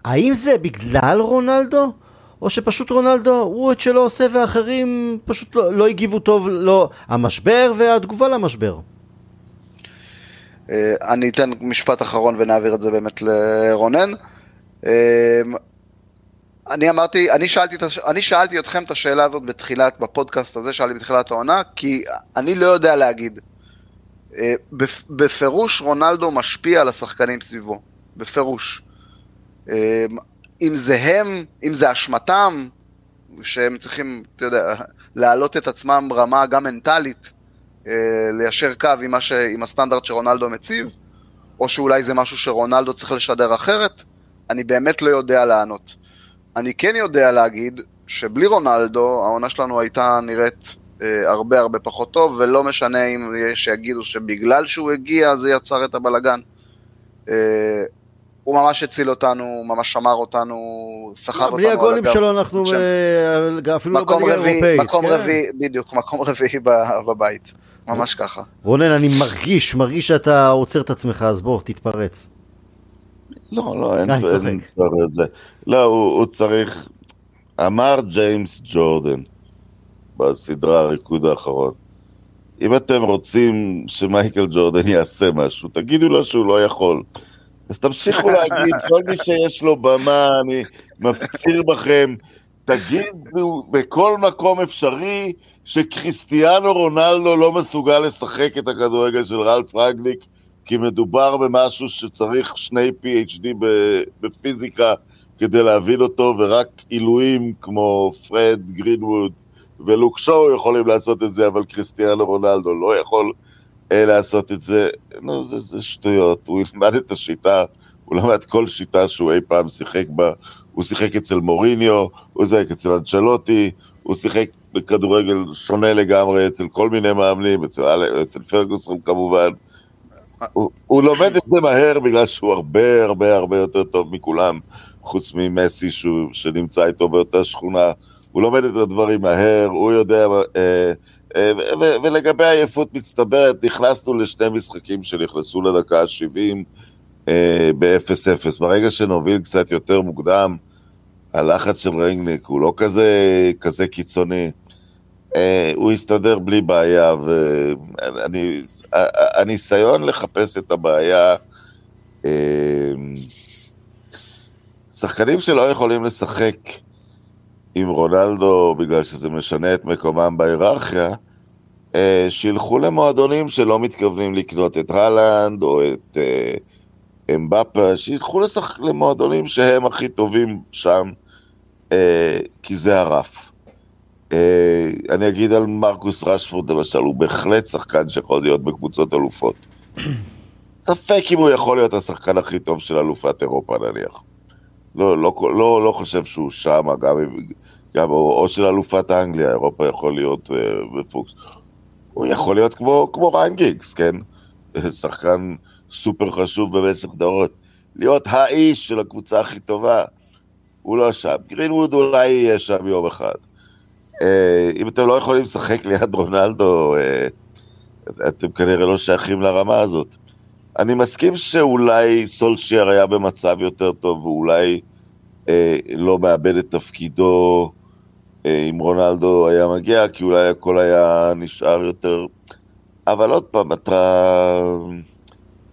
האם זה בגלל רונלדו? או שפשוט רונלדו, הוא את שלו עושה ואחרים פשוט לא, לא הגיבו טוב, לא, המשבר והתגובה למשבר. אה, אני אתן משפט אחרון ונעביר את זה באמת לרונן. אה, אני אמרתי, אני שאלתי, אני שאלתי אתכם את השאלה הזאת בתחילת, בפודקאסט הזה, שאלתי בתחילת העונה, כי אני לא יודע להגיד. אה, בפ- בפירוש רונלדו משפיע על השחקנים סביבו, בפירוש. אם זה הם, אם זה אשמתם, שהם צריכים, אתה יודע, להעלות את עצמם ברמה גם מנטלית, ליישר קו עם, ש... עם הסטנדרט שרונלדו מציב, או שאולי זה משהו שרונלדו צריך לשדר אחרת, אני באמת לא יודע לענות. אני כן יודע להגיד שבלי רונלדו העונה שלנו הייתה נראית אה, הרבה הרבה פחות טוב, ולא משנה אם יש שיגידו שבגלל שהוא הגיע זה יצר את הבלגן. אה, הוא ממש הציל אותנו, הוא ממש שמר אותנו, סחב אותנו בלי הגולים. שלו אנחנו שם. אה, אפילו לא בליגה האירופאית. מקום כן. רביעי, בדיוק, מקום רביעי בבית, ממש ככה. רונן, אני מרגיש, מרגיש שאתה עוצר את עצמך, אז בוא, תתפרץ. לא, לא, אין. אין צורך בזה. לא, הוא, הוא צריך... אמר ג'יימס ג'ורדן בסדרה הריקוד האחרון, אם אתם רוצים שמייקל ג'ורדן יעשה משהו, תגידו לו שהוא לא יכול. אז תמשיכו *laughs* להגיד, כל מי שיש לו במה, אני מפציר בכם, תגידו בכל מקום אפשרי שכריסטיאנו רונלדו לא מסוגל לשחק את הכדורגל של רלף רגניק, כי מדובר במשהו שצריך שני PhD בפיזיקה כדי להבין אותו, ורק עילויים כמו פרד, גרינווד ולוק שואו יכולים לעשות את זה, אבל כריסטיאנו רונלדו לא יכול אה, לעשות את זה. נו, זה, זה שטויות. הוא ילמד את השיטה, הוא למד כל שיטה שהוא אי פעם שיחק בה. הוא שיחק אצל מוריניו, הוא שיחק אצל אנצ'לוטי, הוא שיחק בכדורגל שונה לגמרי אצל כל מיני מאמנים, אצל, אצל פרגוסון כמובן. הוא, הוא לומד את זה מהר בגלל שהוא הרבה הרבה הרבה יותר טוב מכולם, חוץ ממסי שהוא, שנמצא איתו באותה שכונה. הוא לומד את הדברים מהר, הוא יודע... אה, אה, ו- ולגבי עייפות מצטברת, נכנסנו לשני משחקים שנכנסו לדקה ה-70 אה, ב-0-0. ברגע שנוביל קצת יותר מוקדם, הלחץ של רנגניק הוא לא כזה, כזה קיצוני. אה, הוא יסתדר בלי בעיה, והניסיון לחפש את הבעיה, אה, שחקנים שלא יכולים לשחק עם רונלדו בגלל שזה משנה את מקומם בהיררכיה, אה, שילכו למועדונים שלא מתכוונים לקנות את הלנד או את אה, אמבפה, שילכו לשחק למועדונים שהם הכי טובים שם, אה, כי זה הרף. אה, אני אגיד על מרקוס רשפורד למשל, הוא בהחלט שחקן שיכול להיות בקבוצות אלופות. ספק אם הוא יכול להיות השחקן הכי טוב של אלופת אירופה נניח. לא, לא, לא, לא חושב שהוא שם, גם, אם- גם או, או של אלופת האנגליה, אירופה יכול להיות אה, בפוקס. הוא יכול להיות כמו, כמו ריין גיגס, כן? *laughs* שחקן סופר חשוב במשך דורות. להיות האיש של הקבוצה הכי טובה, הוא לא שם. גרינווד אולי יהיה שם יום אחד. אה, אם אתם לא יכולים לשחק ליד רונלדו, אה, אתם כנראה לא שייכים לרמה הזאת. אני מסכים שאולי סולשייר היה במצב יותר טוב, ואולי אה, לא מאבד את תפקידו אה, אם רונלדו היה מגיע, כי אולי הכל היה נשאר יותר... אבל עוד פעם, אתה,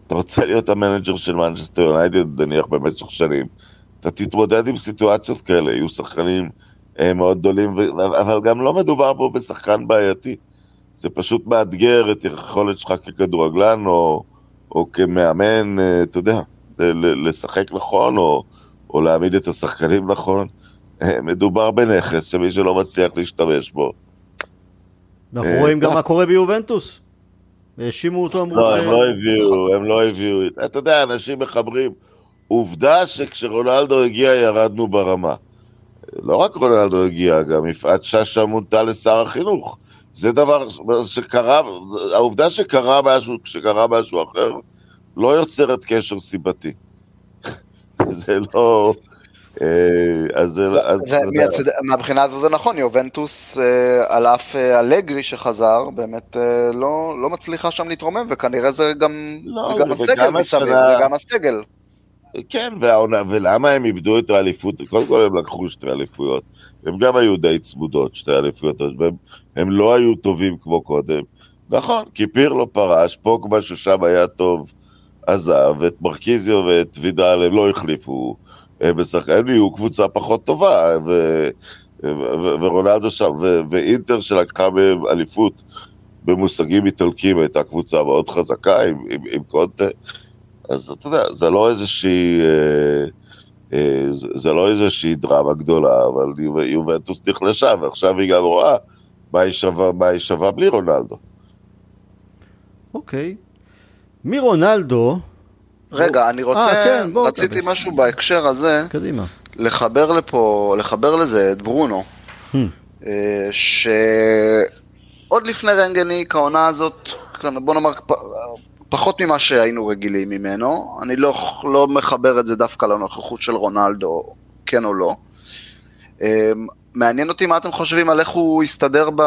אתה רוצה להיות ה manager של מנצ'סטר יונייטד, נניח במשך שנים, אתה תתמודד עם סיטואציות כאלה, יהיו שחקנים אה, מאוד גדולים, ו- אבל גם לא מדובר פה בשחקן בעייתי. זה פשוט מאתגר את היכולת שלך ככדורגלן, או, או כמאמן, אה, אתה יודע, לשחק נכון, או, או להעמיד את השחקנים נכון. אה, מדובר בנכס שמי שלא מצליח להשתמש בו. אנחנו אה, רואים גם טוב. מה קורה ביובנטוס. האשימו אותו, אמרו לא, ש... הם לא הביאו, הם לא הביאו. אתה יודע, אנשים מחברים. עובדה שכשרונלדו הגיע ירדנו ברמה. לא רק רונלדו הגיע, גם יפעת שאשא מונתה לשר החינוך. זה דבר שקרה, העובדה שקרה משהו, כשקרה משהו אחר, לא יוצרת קשר סיבתי. *laughs* זה לא... אה, אז זה... אז יודע, מהצד, מהבחינה הזו זה נכון, יובנטוס אה, על אף אה, אלגרי שחזר, באמת לא, לא מצליחה שם להתרומם, וכנראה זה גם, לא, זה גם וגם הסגל מסביב, השנה- זה גם הסגל. כן, והעונה, ולמה הם איבדו את האליפות? קודם כל הם לקחו שתי אליפויות. הם גם היו די צמודות, שתי אליפויות, אז הם, לא היו טובים כמו קודם. נכון, כי פירלו פרש, פוגבה ששם היה טוב, עזב, ואת מרקיזיו ואת וידל הם לא החליפו. משחק- הם נהיו קבוצה פחות טובה, ו, ו, ו, ורונלדו שם, ו, ואינטר שלקחה מהם אליפות במושגים איטלקיים, הייתה קבוצה מאוד חזקה עם, עם, עם קונטה. אז אתה יודע, זה לא איזושהי... אה, אה, זה- לא איזושהי דרמה גדולה, אבל יו- יובנטוס נחלשה, ועכשיו היא גם רואה מה היא שווה, מה היא שווה בלי רונלדו. אוקיי. מרונלדו, רגע, אני רוצה, אה, כן, בוא, רציתי תקבל. משהו בהקשר הזה, קדימה. לחבר לפה, לחבר לזה את ברונו, Hmm. אה, שעוד לפני רנגניק, העונה הזאת, כאן, בוא נאמר, פחות ממה שהיינו רגילים ממנו, אני לא, לא מחבר את זה דווקא לנוכחות של רונלדו, כן או לא. אה, מעניין אותי מה אתם חושבים על איך הוא הסתדר ב...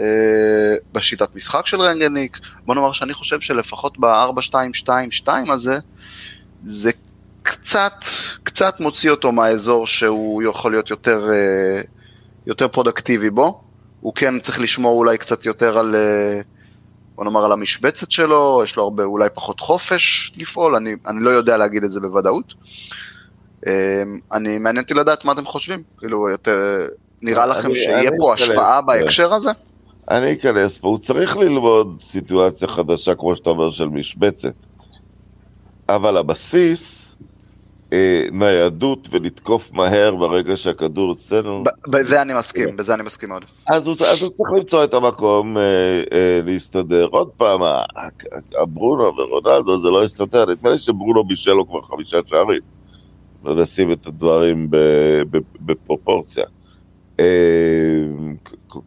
אה, בשיטת משחק של רנגניק. בוא נאמר שאני חושב שלפחות ב-4-2-2-2 הזה, זה קצת, קצת מוציא אותו מהאזור שהוא יכול להיות יותר, אה, יותר פרודקטיבי בו. הוא כן צריך לשמור אולי קצת יותר על, אה, בוא נאמר, על המשבצת שלו, יש לו הרבה, אולי פחות חופש לפעול, אני, אני לא יודע להגיד את זה בוודאות. אני, מעניין אותי לדעת מה אתם חושבים, כאילו, יותר, נראה לכם שיהיה פה השפעה כן. בהקשר הזה? אני אכנס פה, הוא צריך ללמוד סיטואציה חדשה, כמו שאתה אומר, של משבצת. אבל הבסיס, אה, ניידות ולתקוף מהר ברגע שהכדור אצלנו, בזה אני מסכים, בזה אני מסכים מאוד. אז הוא, אז הוא צריך למצוא את המקום אה, אה, להסתדר. עוד פעם, ה- ה- הברונו ורונלדו זה לא יסתדר, נדמה לי שברונו בישל לו כבר חמישה שערים. לא נשים את הדברים בפרופורציה.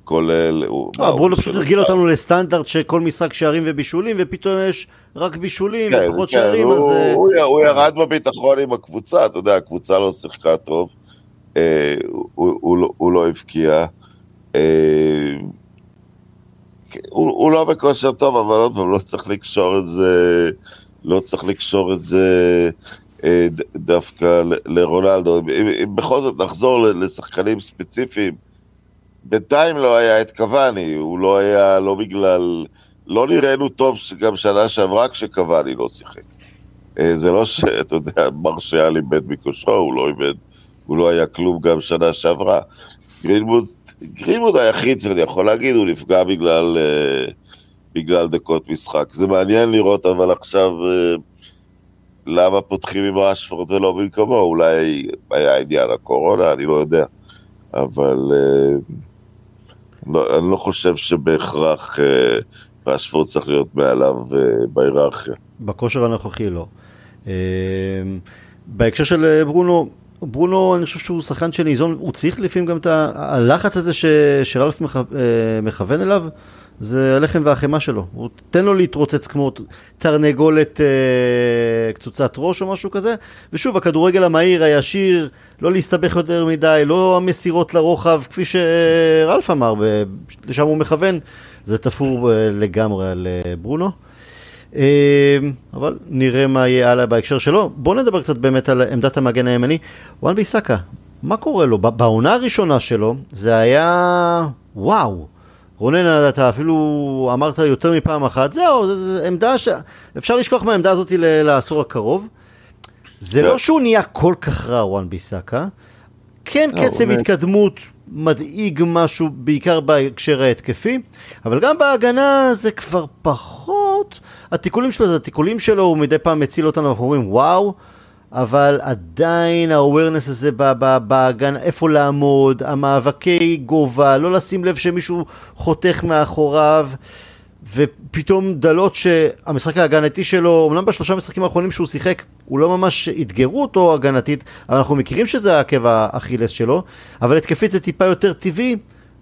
כולל... הוא ברונו פשוט הרגיל? אותנו לסטנדרט שכל משחק שערים ובישולים, ופתאום יש רק בישולים כן, ופחות כן, שערים, אז... הוא, אה, הוא, ירד בביטחון עם הקבוצה, אתה יודע, הקבוצה לא שיחקה טוב, אה, הוא, לא, הוא לא הבקיע. אה, הוא, לא בכושר טוב, אבל עוד פעם, לא צריך לקשור את זה, לא צריך לקשור את זה דווקא לרונלדו. אם, בכל זאת נחזור לשחקנים ספציפיים, בינתיים לא היה את קוואני, הוא לא היה, לא בגלל... לא נראינו טוב גם שנה שעברה כשקוואני לא שיחק. אה, זה לא שאתה *laughs* יודע, מרשיאל איבד מכושרו, הוא לא איבד, הוא לא היה כלום גם שנה שעברה. גרינמוד, גרינמוד היחיד שאני יכול להגיד, הוא נפגע בגלל, אה, בגלל דקות משחק. זה מעניין לראות, אבל עכשיו, אה, למה פותחים עם רשפורד ולא במקומו? אולי היה עניין הקורונה, אני לא יודע. אבל אה, לא, אני לא חושב שבהכרח אה, רשפורד צריך להיות מעליו אה, בהיררכיה. בכושר הנוכחי לא. אה, בהקשר של אה, ברונו, ברונו אני חושב שהוא שחקן שניזון, הוא צריך לפעמים גם את הלחץ הזה ש, שרלף מכ, אה, מכוון אליו, זה הלחם והחמאה שלו. הוא תן לו להתרוצץ כמו תרנגולת אה, קצוצת ראש או משהו כזה, ושוב הכדורגל המהיר, הישיר, לא להסתבך יותר מדי, לא המסירות לרוחב, כפי שרלף אמר, לשם הוא מכוון, זה תפור אה, לגמרי על אה, ברונו. אה, אבל נראה מה יהיה הלאה בהקשר שלו. בואו נדבר קצת באמת על עמדת המגן הימני. וואן ביסאקה, מה קורה לו? בעונה הראשונה שלו זה היה וואו. רונן, אתה אפילו אמרת יותר מפעם אחת, זהו, זו עמדה ש... אפשר לשכוח מהעמדה הזאת לעשור הקרוב. זה כן. לא שהוא נהיה כל כך רע, וואן ביסאקה. כן, לא, קצב הוא- התקדמות מדאיג משהו, בעיקר בהקשר ההתקפי, אבל גם בהגנה זה כבר פחות. התיקולים שלו זה התיקולים שלו, הוא מדי פעם מציל אותנו, אנחנו אומרים וואו, אבל עדיין ה-awareness הזה בהגנה, איפה לעמוד, המאבקי גובה, לא לשים לב שמישהו חותך מאחוריו. ופתאום דלות שהמשחק ההגנתי שלו, אמנם בשלושה משחקים האחרונים שהוא שיחק, הוא לא ממש אתגרו אותו הגנתית, אבל אנחנו מכירים שזה העקב האכילס שלו, אבל התקפית זה טיפה יותר טבעי,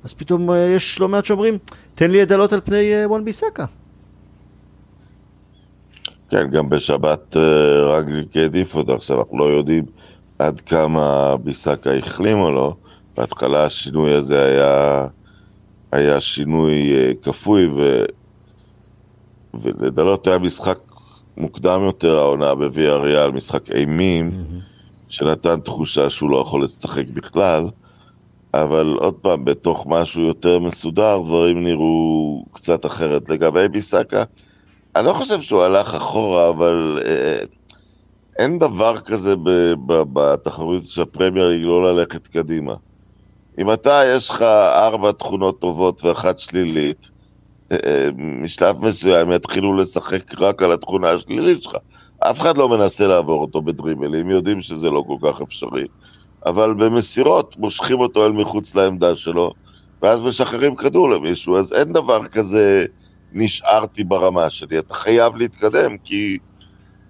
אז פתאום אה, יש לא מעט שאומרים, תן לי את דלות על פני וואן ביסקה. כן, גם בשבת אה, רגליק העדיף אותו, עכשיו אנחנו לא יודעים עד כמה ביסקה החלים או לא, בהתחלה השינוי הזה היה, היה שינוי כפוי, ו... ולדלות היה משחק מוקדם יותר העונה בוויה ריאל, משחק אימים, mm-hmm. שנתן תחושה שהוא לא יכול לשחק בכלל, אבל עוד פעם, בתוך משהו יותר מסודר, דברים נראו קצת אחרת. לגבי ביסאקה, אני לא חושב שהוא הלך אחורה, אבל אה, אין דבר כזה בתחרות של הפרמייר ליג לא ללכת קדימה. אם אתה, יש לך ארבע תכונות טובות ואחת שלילית, משלב מסוים יתחילו לשחק רק על התכונה השלילית שלך. אף אחד לא מנסה לעבור אותו בדריבלים, יודעים שזה לא כל כך אפשרי. אבל במסירות מושכים אותו אל מחוץ לעמדה שלו, ואז משחררים כדור למישהו, אז אין דבר כזה נשארתי ברמה שלי. אתה חייב להתקדם, כי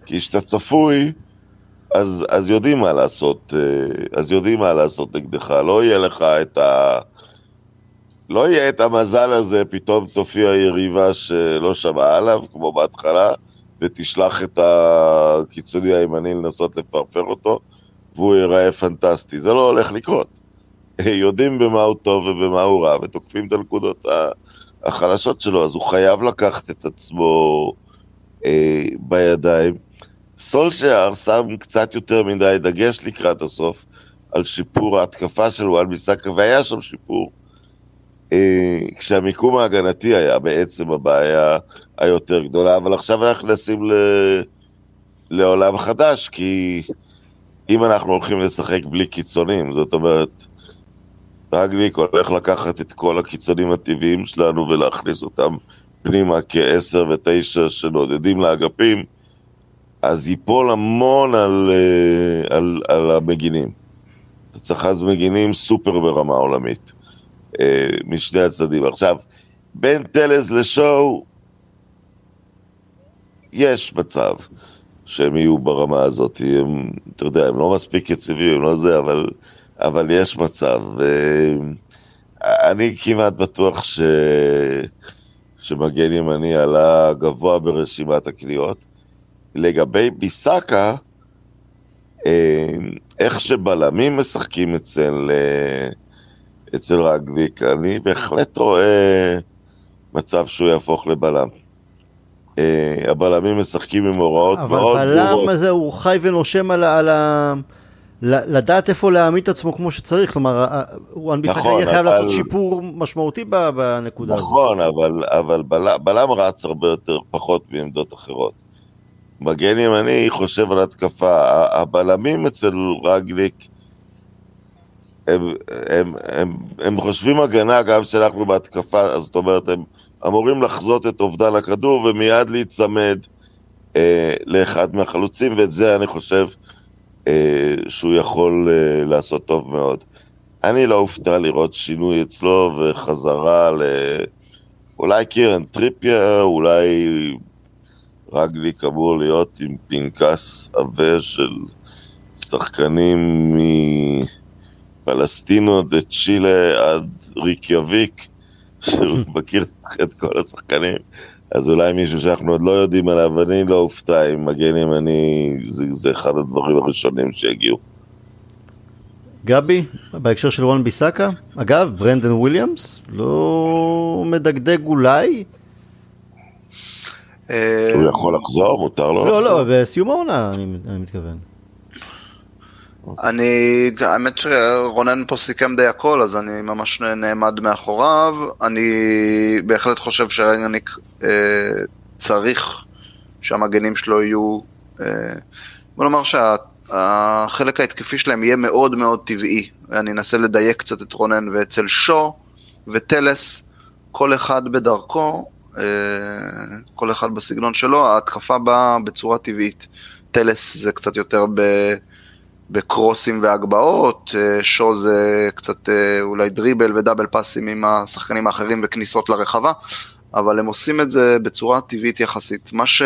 כשאתה צפוי, אז, אז יודעים מה לעשות, אה, אז יודעים מה לעשות נגדך. לא יהיה לך את ה... לא יהיה את המזל הזה, פתאום תופיע יריבה שלא שמעה עליו, כמו בהתחלה, ותשלח את הקיצוני הימני לנסות לפרפר אותו, והוא ייראה פנטסטי. זה לא הולך לקרות. *laughs* יודעים במה הוא טוב ובמה הוא רע, ותוקפים את הנקודות החלשות שלו, אז הוא חייב לקחת את עצמו אה, בידיים. סולשייר שם קצת יותר מדי דגש לקראת הסוף על שיפור ההתקפה של וואל ביסאקה, והיה שם שיפור. אה, כשהמיקום ההגנתי היה בעצם הבעיה היותר גדולה, אבל עכשיו אנחנו נכנסים ל... לעולם חדש, כי אם אנחנו הולכים לשחק בלי קיצונים, זאת אומרת, רגליק הולך לקחת את כל הקיצונים הטבעיים שלנו ולהכניס אותם פנימה כעשר ותשע שנודדים לאגפים, אז ייפול המון על, אה, על, על המגינים. אתה צריך אז מגינים סופר ברמה עולמית. אה, משני הצדדים. עכשיו, בין טלז לשואו, יש מצב שהם יהיו ברמה הזאת. הם, אתה יודע, הם לא מספיק יציבים, הם לא זה, אבל, אבל יש מצב. אני כמעט בטוח ש... שמגן ימני עלה גבוה ברשימת הקניות. לגבי ביסקה, אה, איך שבלמים משחקים אצל... אה, אצל רגליק, אני בהחלט רואה מצב שהוא יהפוך לבלם. אה, הבלמים משחקים עם הוראות מאוד ברורות. אבל בלם הזה הוא חי ונושם על ה... על ה... לדעת איפה להעמיד את עצמו כמו שצריך, כלומר, וואן ביסאקה נכון, יהיה חייב אבל... לעשות שיפור משמעותי בנקודה נכון, הזאת. נכון, אבל, אבל בל, בלם רץ הרבה יותר פחות מעמדות אחרות. מגן ימני חושב על התקפה, הבלמים אצל רגליק הם, הם, הם, הם חושבים הגנה גם כשאנחנו בהתקפה, זאת אומרת, הם אמורים לחזות את אובדן הכדור ומיד להיצמד אה, לאחד מהחלוצים, ואת זה אני חושב שהוא יכול אה, לעשות טוב מאוד. אני לא אופתע לראות שינוי אצלו וחזרה ל... אולי קירן טריפיה, אולי רגליק אמור להיות עם פנקס עבה של שחקנים מ... פלסטינו דה צ'ילה עד ריקיאביק, שהוא *laughs* מכיר את כל השחקנים, אז אולי מישהו שאנחנו עוד לא יודעים עליו, אני לא אופתע אם מגן ימני, זה, זה אחד הדברים הראשונים שיגיעו. גבי, בהקשר של רון ביסאקה, אגב, ברנדן וויליאמס, לא מדגדג אולי? הוא יכול לחזור, מותר לו לחזור. לא, לא, בסיום העונה אני מתכוון. אני, האמת שרונן פה סיכם די הכל, אז אני ממש נעמד מאחוריו. אני בהחלט חושב שרגניק אה, צריך שהמגנים שלו יהיו, אה, בוא נאמר שהחלק ההתקפי שלהם יהיה מאוד מאוד טבעי. אני אנסה לדייק קצת את רונן, ואצל שו וטלס, כל אחד בדרכו, אה, כל אחד בסגנון שלו, ההתקפה באה בצורה טבעית. טלס זה קצת יותר ב... בקרוסים והגבהות, אה, שו זה קצת אה, אולי דריבל ודאבל פאסים עם השחקנים האחרים וכניסות לרחבה, אבל הם עושים את זה בצורה טבעית יחסית. מה, ש,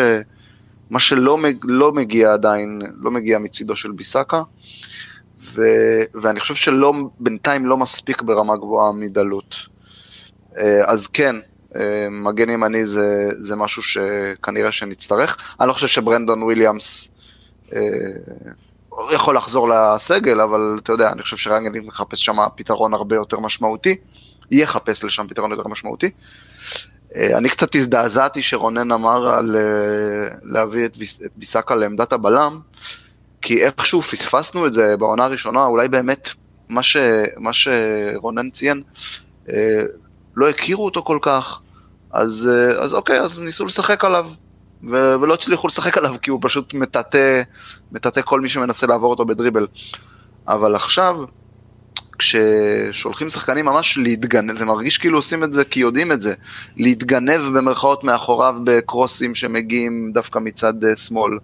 מה שלא לא מגיע עדיין, לא מגיע מצידו של ביסאקה, ו, ואני חושב שלא, בינתיים לא מספיק ברמה גבוהה מדלות. אה, אז כן, מגן ימני זה, זה משהו שכנראה שנצטרך. אני לא חושב שברנדון וויליאמס יכול לחזור לסגל, אבל אתה יודע, אני חושב שרנגניק מחפש שם פתרון הרבה יותר משמעותי, יחפש לשם פתרון יותר משמעותי. אה, אני קצת הזדעזעתי שרונן אמר על אה, להביא את, את ביסקה לעמדת הבלם, כי איכשהו פספסנו את זה בעונה הראשונה, אולי באמת מה, ש, מה שרונן ציין, אה, לא הכירו אותו כל כך, אז, אז אוקיי, אז ניסו לשחק עליו, ו- ולא הצליחו לשחק עליו כי הוא פשוט מטאטא, מטאטא כל מי שמנסה לעבור אותו בדריבל. אבל עכשיו, כששולחים שחקנים ממש להתגנב, זה מרגיש כאילו עושים את זה כי יודעים את זה, להתגנב במרכאות מאחוריו בקרוסים שמגיעים דווקא מצד uh, שמאל,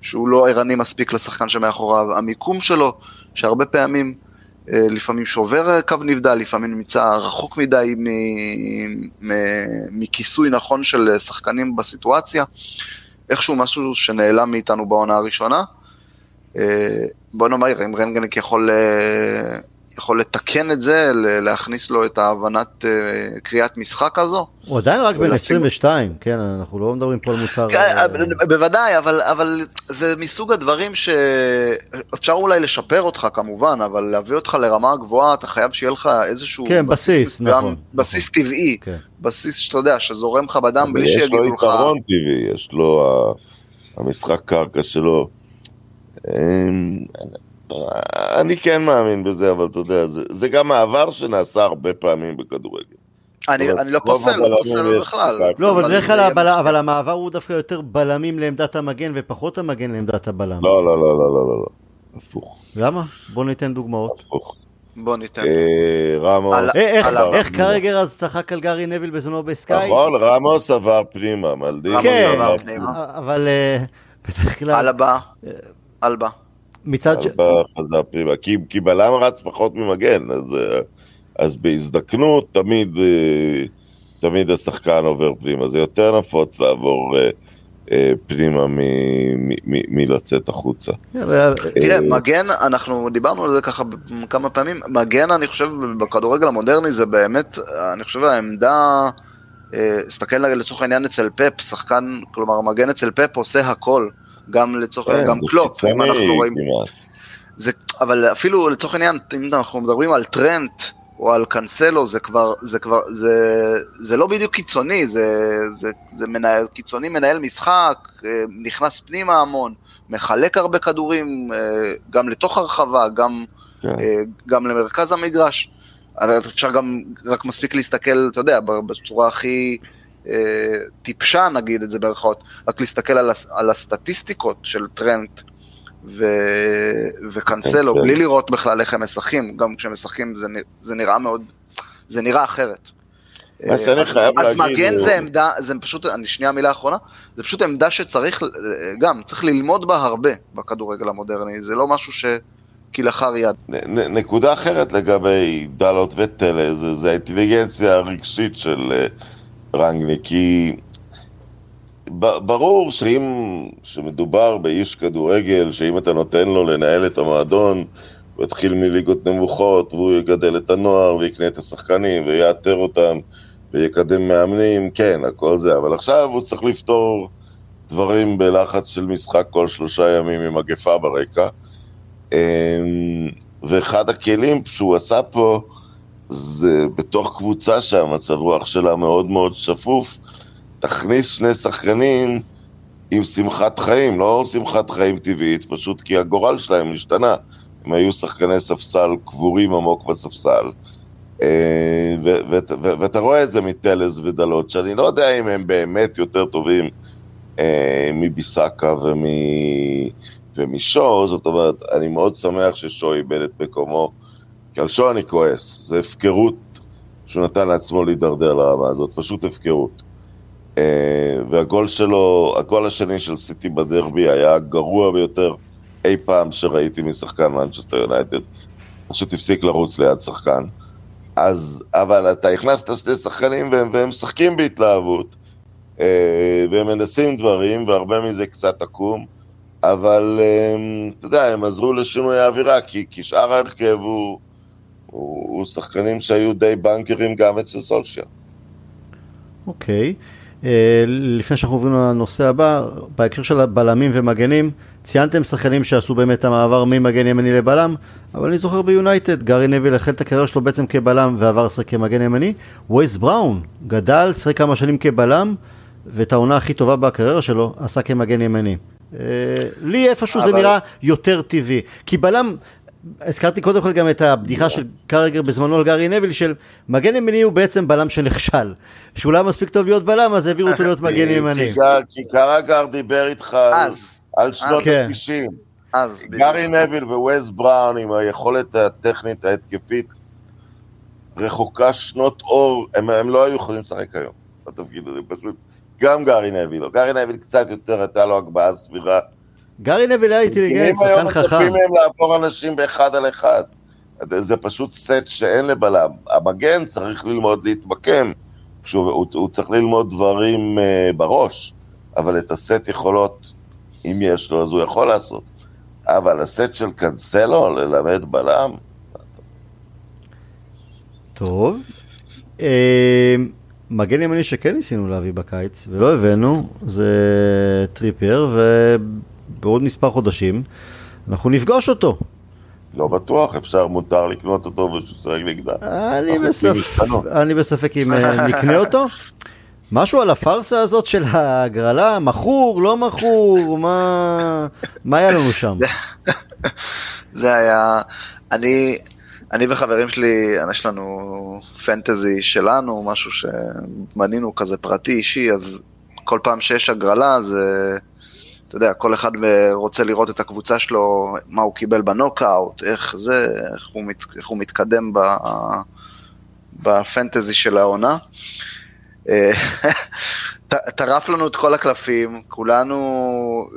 שהוא לא ערני מספיק לשחקן שמאחוריו, המיקום שלו, שהרבה פעמים אה, לפעמים שובר קו נבדל, לפעמים נמצא רחוק מדי מכיסוי נכון של שחקנים בסיטואציה, איכשהו משהו שנעלם מאיתנו בעונה הראשונה. אה, בוא נאמר, אם רנגניק יכול אה, יכול לתקן את זה, להכניס לו את ההבנת אה, קריאת משחק הזו. הוא עדיין רק בן 22, כן, אנחנו לא מדברים פה על מוצר... כן, אה, בוודאי, אבל, אבל זה מסוג הדברים שאפשר אולי לשפר אותך כמובן, אבל להביא אותך לרמה גבוהה, אתה חייב שיהיה לך איזשהו... כן, בסיס, בסיס נכון. נכון. בסיס. טבעי, כן. בסיס שאתה יודע, שזורם לך בדם בלי שיגידו לך... יש לו יתרון טבעי, יש לו... המשחק קרקע שלו. אני כן מאמין בזה, אבל אתה יודע, זה, זה גם מעבר שנעשה הרבה פעמים בכדורגל. אני, אני לא פוסל, לא פוסל בכלל. לא, אבל בדרך כלל, אבל, אבל המעבר הוא דווקא יותר בלמים לעמדת המגן ופחות המגן לעמדת הבלם. לא, לא, לא, לא, לא, לא, הפוך. למה? בוא ניתן דוגמאות. הפוך. בוא ניתן. אה, רמוס. איך קרגר אז צחק על גארי נביל בזמנו בסקאי? נכון, רמוס עבר פנימה, מלדיב. כן, עבר פנימה. אבל אה, בדרך כלל... אלבה. אלבה. מצד ש... חזר פנימה, כי, כי בלם רץ פחות ממגן, אז, אה, אז בהזדקנות תמיד, אה, תמיד השחקן עובר פנימה, זה יותר נפוץ לעבור אה, פנימה מלצאת החוצה. תראה, מגן, אנחנו דיברנו על זה ככה כמה פעמים, מגן אני חושב בכדורגל המודרני זה באמת, אני חושב העמדה, תסתכל לצורך העניין אצל פפ, שחקן, כלומר מגן אצל פפ עושה הכל. גם לצורך העניין, כן, גם קלופ, אם אנחנו רואים... זה, אבל אפילו לצורך העניין, אם אנחנו מדברים על טרנט או על קאנסלו, זה כבר, זה כבר, זה, זה לא בדיוק קיצוני, זה, זה, זה מנהל, קיצוני מנהל משחק, אה, נכנס פנימה המון, מחלק הרבה כדורים, אה, גם לתוך הרחבה, גם, כן. אה, גם למרכז המגרש. אפשר גם, רק מספיק להסתכל, אתה יודע, בצורה הכי... טיפשה נגיד את זה ברכאות, רק להסתכל על, על הסטטיסטיקות של טרנט ו... וקנסלו, בלי לראות בכלל איך הם משחקים, גם כשהם משחקים זה, זה נראה מאוד, זה נראה אחרת. מה שאני חייב להגיד... אז מגן זה עמדה, זה פשוט, אני שנייה מילה אחרונה, זה פשוט עמדה שצריך, גם, צריך ללמוד בה הרבה בכדורגל המודרני, זה לא משהו ש... כלאחר יד. נקודה אחרת לגבי דלות וטלה, זה, זה האינטליגנציה הרגשית של, אה, רנגניק, כי ברור שאם, שמדובר באיש כדורגל, שאם אתה נותן לו לנהל את המועדון, הוא יתחיל מליגות נמוכות, והוא יגדל את הנוער, ויקנה את השחקנים, ויאתר אותם, ויקדם מאמנים, כן, הכל זה, אבל עכשיו הוא צריך לפתור דברים בלחץ של משחק כל שלושה ימים עם מגפה ברקע. אמ, ואחד הכלים שהוא עשה פה, זה בתוך קבוצה שהמצב רוח שלה מאוד מאוד שפוף, תכניס שני שחקנים עם שמחת חיים, לא שמחת חיים טבעית, פשוט כי הגורל שלהם השתנה. הם היו שחקני ספסל קבורים עמוק בספסל. אה, ואתה רואה את זה מטלס ודלות, שאני לא יודע אם הם באמת יותר טובים אה, מביסקה ומשו, זאת אומרת, אני מאוד שמח ששו איבד את מקומו. כי על שו אני כועס, זה הפקרות שהוא נתן לעצמו להידרדר לרמה הזאת, פשוט הפקרות. אה, והגול שלו, הגול השני של סיטי בדרבי היה הגרוע ביותר אי פעם שראיתי משחקן מנצ'סטר יונייטד. פשוט הפסיק לרוץ ליד שחקן. אז, אבל אתה הכנסת שני שחקנים והם, והם משחקים בהתלהבות, אה, והם מנסים דברים, והרבה מזה קצת עקום, אבל אה, אתה יודע, הם עזרו לשינוי האווירה, כי, כי שאר ההרכב הוא, הוא, הוא שחקנים שהיו די בנקרים גם אצל סולשייר. אוקיי. אה, לפני שאנחנו עוברים לנושא הבא, בהקשר של הבלמים ומגנים, ציינתם שחקנים שעשו באמת המעבר ממגן ימני לבלם, אבל אני זוכר ביונייטד, גארי נביל החל את הקריירה שלו בעצם כבלם ועבר לשחק כמגן ימני. ווייס בראון גדל, שיחק כמה שנים כבלם, ואת העונה הכי טובה בקריירה שלו עשה כמגן ימני. אה, לי איפשהו אבל... זה נראה יותר טבעי, כי בלם, הזכרתי קודם כל גם את הבדיחה של קרגר בזמנו על גארי נביל, של מגן ימני הוא בעצם בלם שנכשל. שהוא לא מספיק טוב להיות בלם, אז העבירו אותו להיות מגן ימני. כי קרגר דיבר איתך על שנות כן. ה-90. אז גארי נביל ווייז בראון עם היכולת הטכנית ההתקפית רחוקה שנות אור, הם, הם לא היו יכולים לשחק היום בתפקיד הזה, פשוט גם גארי נביל, או גארי נביל קצת יותר, הייתה לו הגבהה סבירה. גארי נביל היה אינטליגנט, שחקן חכם. מצפים מהם לעבור אנשים באחד על אחד. זה פשוט סט שאין לבלם. המגן צריך ללמוד להתמקם, כשהוא, הוא, הוא צריך ללמוד דברים uh, בראש, אבל את הסט יכולות, אם יש לו, אז הוא יכול לעשות. אבל הסט של קנסלו, ללמד בלם? טוב. אה, מגן ימני שכן ניסינו להביא בקיץ, ולא הבאנו, זה טריפר, ובעוד מספר חודשים אנחנו נפגוש אותו. לא בטוח, אפשר, מותר לקנות אותו ושהוא שיחק נגדה. אני, בספ... אני בספק אם אה, נקנה אותו. משהו על הפארסה הזאת של ההגרלה, מכור, לא מכור, מה, מה היה לנו שם? *laughs* זה היה, אני, אני וחברים שלי, יש לנו פנטזי שלנו, משהו שמנינו כזה פרטי אישי, אז כל פעם שיש הגרלה, זה, אתה יודע, כל אחד רוצה לראות את הקבוצה שלו, מה הוא קיבל בנוקאוט, איך זה, איך הוא, מת, איך הוא מתקדם ב, בפנטזי של העונה. *laughs* טרף לנו את כל הקלפים, כולנו,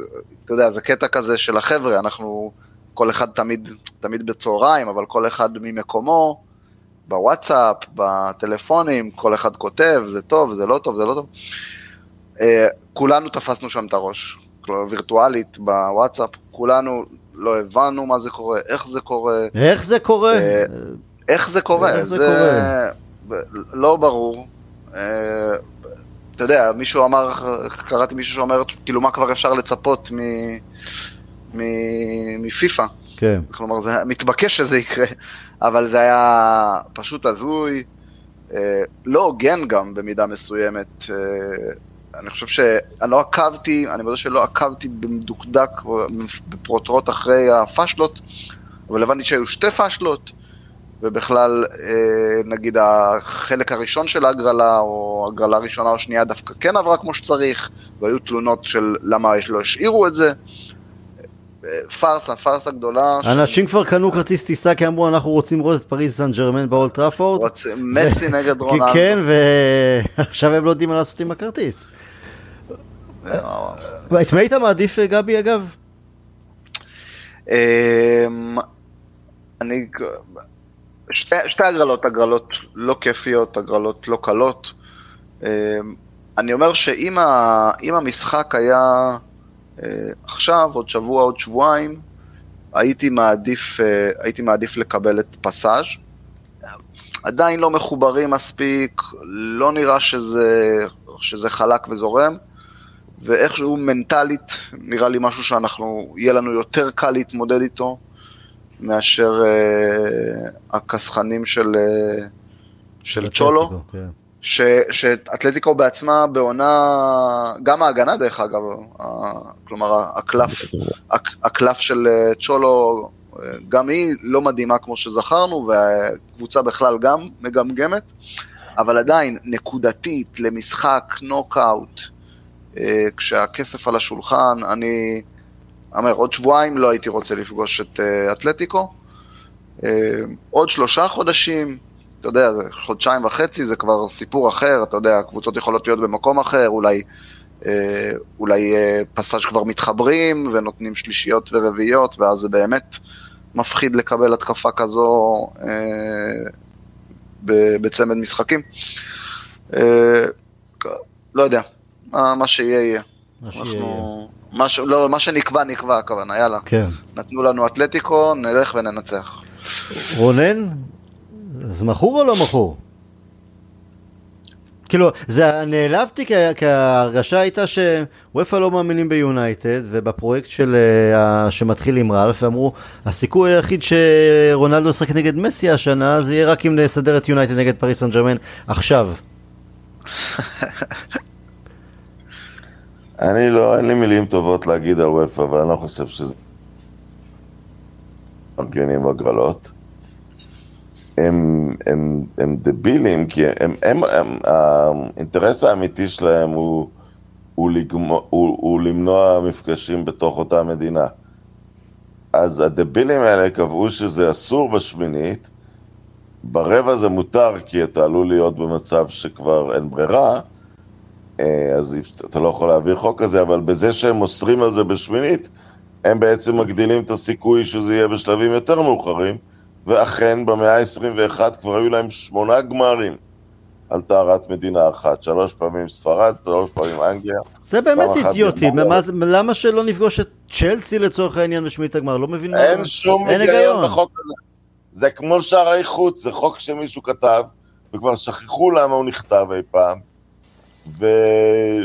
אתה יודע, זה קטע כזה של החבר'ה, אנחנו, כל אחד תמיד, תמיד בצהריים, אבל כל אחד ממקומו, בוואטסאפ, בטלפונים, כל אחד כותב, זה טוב, זה לא טוב, זה לא טוב. אה, כולנו תפסנו שם את הראש, וירטואלית בוואטסאפ, כולנו לא הבנו מה זה קורה, איך זה קורה. איך זה קורה? אה, איך זה קורה? איך זה, זה קורה? לא ברור. אה, אתה יודע, מישהו אמר, קראתי מישהו שאומר, כאילו מה כבר אפשר לצפות מפיפא. כן. כלומר, זה מתבקש שזה יקרה, אבל זה היה פשוט הזוי, אה, לא הוגן גם במידה מסוימת. אה, אני חושב שאני לא עקבתי, אני מודה שלא עקבתי במדוקדק בפרוטרוט אחרי הפאשלות, אבל הבנתי שהיו שתי פאשלות. ובכלל, אה, נגיד החלק הראשון של ההגרלה, או הגרלה ראשונה או שנייה דווקא כן עברה כמו שצריך, והיו תלונות של למה לא השאירו את זה. אה, פארסה, פארסה גדולה. אנשים ש... כבר קנו כרטיס טיסה כי אמרו אנחנו רוצים לראות את פריז סן ג'רמן באולד טראפורד. רוצים מסי *laughs* נגד רונלדו. כן, ועכשיו *laughs* הם לא יודעים מה לעשות עם הכרטיס. את מי היית מעדיף גבי אגב? אמ, אני שתי, שתי הגרלות, הגרלות לא כיפיות, הגרלות לא קלות. אמ, אני אומר שאם המשחק היה אה, עכשיו, עוד שבוע, עוד שבועיים, הייתי מעדיף, אה, הייתי מעדיף לקבל את פסאז'. עדיין לא מחוברים מספיק, לא נראה שזה, שזה חלק וזורם, ואיכשהו מנטלית נראה לי משהו שאנחנו, יהיה לנו יותר קל להתמודד איתו. מאשר אה, הכסחנים של, אה, של צ'ולו. כן. ש, שאתלטיקו בעצמה בעונה, גם ההגנה דרך אגב, כלומר הקלף, הקלף של אה, צ'ולו, גם היא לא מדהימה כמו שזכרנו, והקבוצה בכלל גם מגמגמת, אבל עדיין נקודתית למשחק נוקאוט, כשהכסף על השולחן, אני, אומר, עוד שבועיים לא הייתי רוצה לפגוש את אתלטיקו. עוד שלושה חודשים, אתה יודע, חודשיים וחצי זה כבר סיפור אחר, אתה יודע, הקבוצות יכולות להיות במקום אחר, אולי, אה, אולי אה, פסאז' כבר מתחברים ונותנים שלישיות ורביעיות, ואז זה באמת מפחיד לקבל התקפה כזו אה, בצמד משחקים. אה, לא יודע, מה, מה שיהיה יהיה. מה שיהיה. אנחנו... מה, ש... לא, מה שנקבע נקבע הכוונה, יאללה. כן. נתנו לנו אתלטיקו, נלך וננצח. רונן, אז מכור או לא מכור? כאילו, זה נעלבתי כי, ההרגשה הייתה שוופא לא מאמינים ביונייטד ובפרויקט של, uh, שמתחיל עם רלף ואמרו הסיכוי היחיד שרונלדו ישחק נגד מסי השנה זה יהיה רק אם נסדר את יונייטד נגד פריס סן ג'רמן עכשיו. *laughs* אני לא, אין לי מילים טובות להגיד על וופא, אבל אני לא חושב שזה... מארגנים הגרלות. הם, הם, הם דבילים, כי הם, הם, הם, האינטרס האמיתי שלהם הוא, הוא, לגמו, הוא, הוא למנוע מפגשים בתוך אותה מדינה. אז הדבילים האלה קבעו שזה אסור בשמינית, ברבע זה מותר כי אתה עלול להיות במצב שכבר אין ברירה, אה, אז אתה לא יכול להעביר חוק כזה, אבל בזה שהם אוסרים על זה בשמינית, הם בעצם מגדילים את הסיכוי שזה יהיה בשלבים יותר מאוחרים, ואכן במאה ה-21 כבר היו להם שמונה גמרים על טהרת מדינה אחת, שלוש פעמים ספרד, שלוש פעמים אנגליה. זה באמת אידיוטי, למה שלא נפגוש את צ'לסי לצורך העניין בשמינית הגמר? לא מבין מה... אין שום היגיון בחוק הזה. זה כמו שערי חוץ, זה חוק שמישהו כתב, וכבר שכחו למה הוא נכתב אי פעם. ו...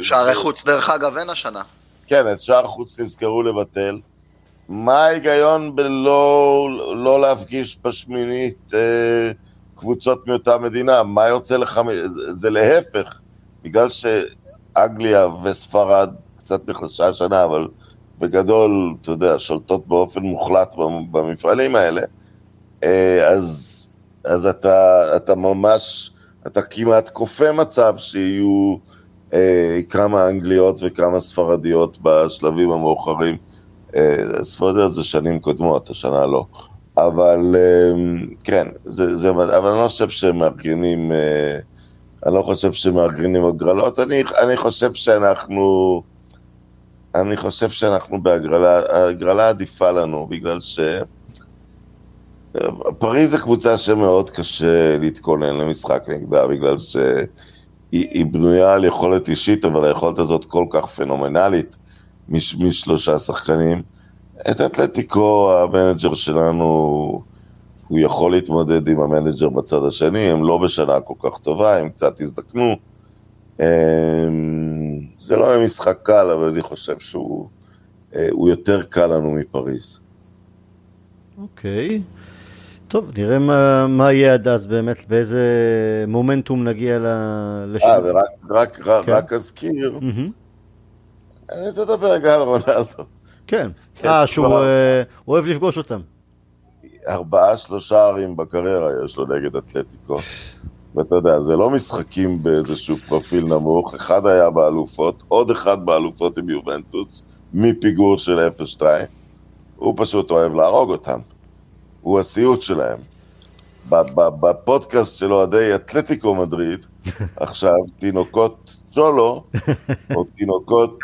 שערי חוץ, דרך אגב, אין השנה. כן, את שער חוץ נזכרו לבטל. מה ההיגיון בלא לא להפגיש בשמינית אה, קבוצות מאותה מדינה? מה יוצא לך? זה להפך, בגלל שאנגליה וספרד קצת נחלשה השנה, אבל בגדול, אתה יודע, שולטות באופן מוחלט במפעלים האלה, אה, אז, אז אתה, אתה ממש, אתה כמעט כופה מצב שיהיו אה, כמה אנגליות וכמה ספרדיות בשלבים המאוחרים. אה, ספרדיות זה שנים קודמות, השנה לא. אבל אה, כן, זה, זה, אבל אני לא חושב שהם מארגנים, אה, אני לא חושב שמארגנים הגרלות, אני, אני חושב שאנחנו, אני חושב שאנחנו בהגרלה, ההגרלה עדיפה לנו, בגלל ש... פריז זה קבוצה שמאוד קשה להתכונן למשחק נגדה, בגלל שהיא בנויה על יכולת אישית, אבל היכולת הזאת כל כך פנומנלית, מש, משלושה שחקנים. את אתלטיקו, המנג'ר שלנו, הוא יכול להתמודד עם המנג'ר בצד השני, הם לא בשנה כל כך טובה, הם קצת הזדקנו. אמ, זה לא משחק קל, אבל אני חושב שהוא אה, יותר קל לנו מפריז. אוקיי. Okay. טוב, נראה מה, מה יהיה עד אז באמת, באיזה מומנטום נגיע לשם. אה, ורק רק, כן. רק אזכיר, mm-hmm. אני רוצה לדבר רגע על רונלדו. כן, כן אה, שהוא אה, אוהב לפגוש אותם. ארבעה, שלושה ערים בקריירה יש לו נגד אתלטיקו. ואתה יודע, זה לא משחקים באיזשהו פרופיל נמוך, אחד היה באלופות, עוד אחד באלופות עם יובנטוס, מפיגור של 0-2, הוא פשוט אוהב להרוג אותם. הוא הסיוט שלהם. בפודקאסט של אוהדי אתלטיקו מדריד, עכשיו תינוקות צ'ולו, או תינוקות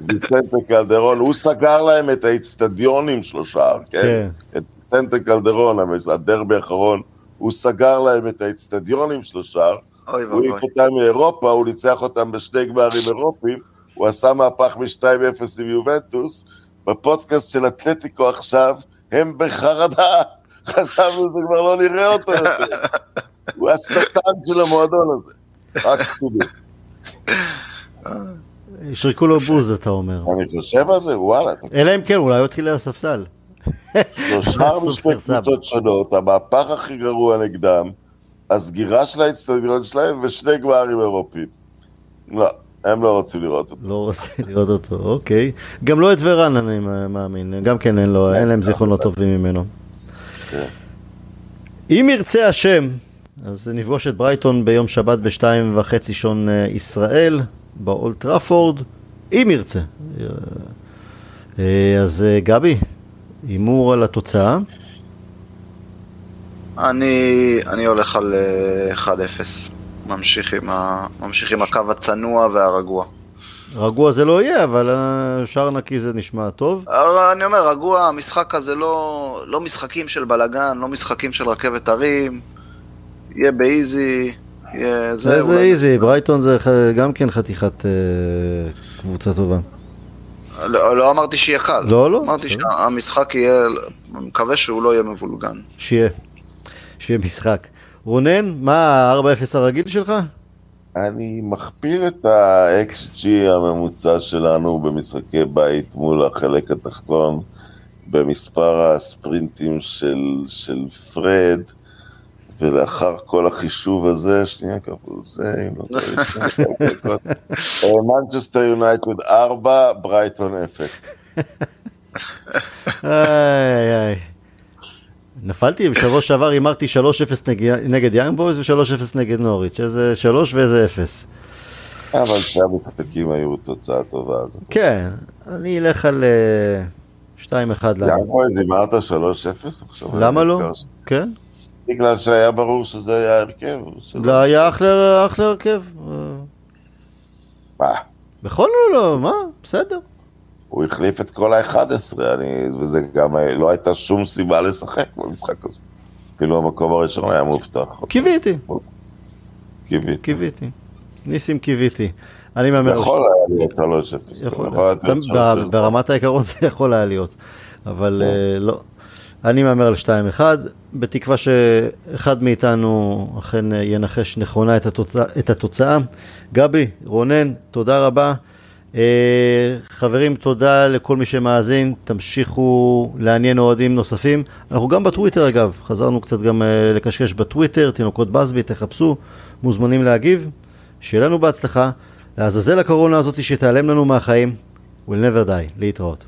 ויסנטה קלדרון, הוא סגר להם את האיצטדיונים שלושה, כן? כן? את ויסנטה קלדרון, הדרבי האחרון, הוא סגר להם את האיצטדיונים שלושה, הוא העיף אותם מאירופה, הוא ניצח אותם בשני גמרים אירופיים, הוא עשה מהפך מ-2-0 עם יובנטוס, בפודקאסט של אתלטיקו עכשיו, הם בחרדה, *laughs* חשבנו שזה כבר לא נראה אותו יותר. *laughs* הוא השטן של המועדון הזה, רק תדעו. ישרקו לו בוז, אתה אומר. אני חושב על זה, וואלה. אלא אם כן, אולי הוא יתחיל לספסל. שלושה *laughs* משתי קבוצות שונות, המהפך הכי גרוע נגדם, הסגירה של האצטדיון שלהם ושני גמרים אירופיים. לא, הם לא רוצים לראות אותו. לא רוצים לראות אותו, אוקיי. גם לא את ורן, אני מאמין. גם כן, אין להם זיכרונות טובים ממנו. כן. אם ירצה השם, אז נפגוש את ברייטון ביום שבת בשתיים וחצי שעון אה, ישראל, באולט טראפורד, אם ירצה. אה, אז אה, גבי, הימור על התוצאה. אני, אני הולך על אה, 1-0. ממשיך עם, ה, ממשיך עם הקו הצנוע והרגוע. רגוע זה לא יהיה, אבל שער נקי זה נשמע טוב. אני אומר, רגוע, המשחק הזה לא, לא משחקים של בלאגן, לא משחקים של רכבת הרים. יהיה באיזי, יהיה זה. זה איזי, ברייטון זה גם כן חתיכת אה, קבוצה טובה. לא, לא אמרתי שיהיה קל. לא, לא, אמרתי בסדר. שהמשחק יהיה, מקווה שהוא לא יהיה מבולגן. שיהיה, שיהיה משחק. רונן, מה ה-4-0 הרגיל שלך? אני מכפיר את ה-XG הממוצע שלנו במשחקי בית מול החלק התחתון במספר הספרינטים של, של פרד, ולאחר כל החישוב הזה, שנייה כפול זה, אם לא טועה. אה, מנצ'סטר יונייטד 4, ברייטון 0. איי איי. נפלתי, בשבוע שעבר הימרתי 3-0 נגד- יאנג בויז ו-3-0 נגד נוריץ', איזה 3 ואיזה 0. אבל שני המשחקים היו תוצאה טובה. כן, אני אלך על אה, 2-1 לנו. יעקב, הימרת 3-0? עכשיו אני למה לא? כן, בגלל שהיה ברור שזה היה ההרכב. שלא- לא היה אחלה הרכב. מה? בכל לא, מה? בסדר. הוא החליף את כל ה-11, אני... וזה גם לא הייתה שום סיבה לשחק במשחק הזה. כאילו המקום הראשון היה מובטח. קיוויתי, קיוויתי. קיוויתי. ניסים קיוויתי. אני מהמר... יכול היה להיות 3-0. יכול להיות. להיות ב- 3-0. ברמת העיקרון זה יכול היה להיות, אבל אה, לא. אני מהמר על 2-1, בתקווה שאחד מאיתנו אכן ינחש נכונה את התוצאה. את התוצאה. גבי, רונן, תודה רבה. אה, חברים, תודה לכל מי שמאזין, תמשיכו לעניין אוהדים נוספים. אנחנו גם בטוויטר אגב, חזרנו קצת גם אה, לקשקש בטוויטר, תינוקות בסבי, תחפשו, מוזמנים להגיב. שיהיה לנו בהצלחה, לעזאזל הקורונה הזאת שתיעלם לנו מהחיים, will never die, להתראות.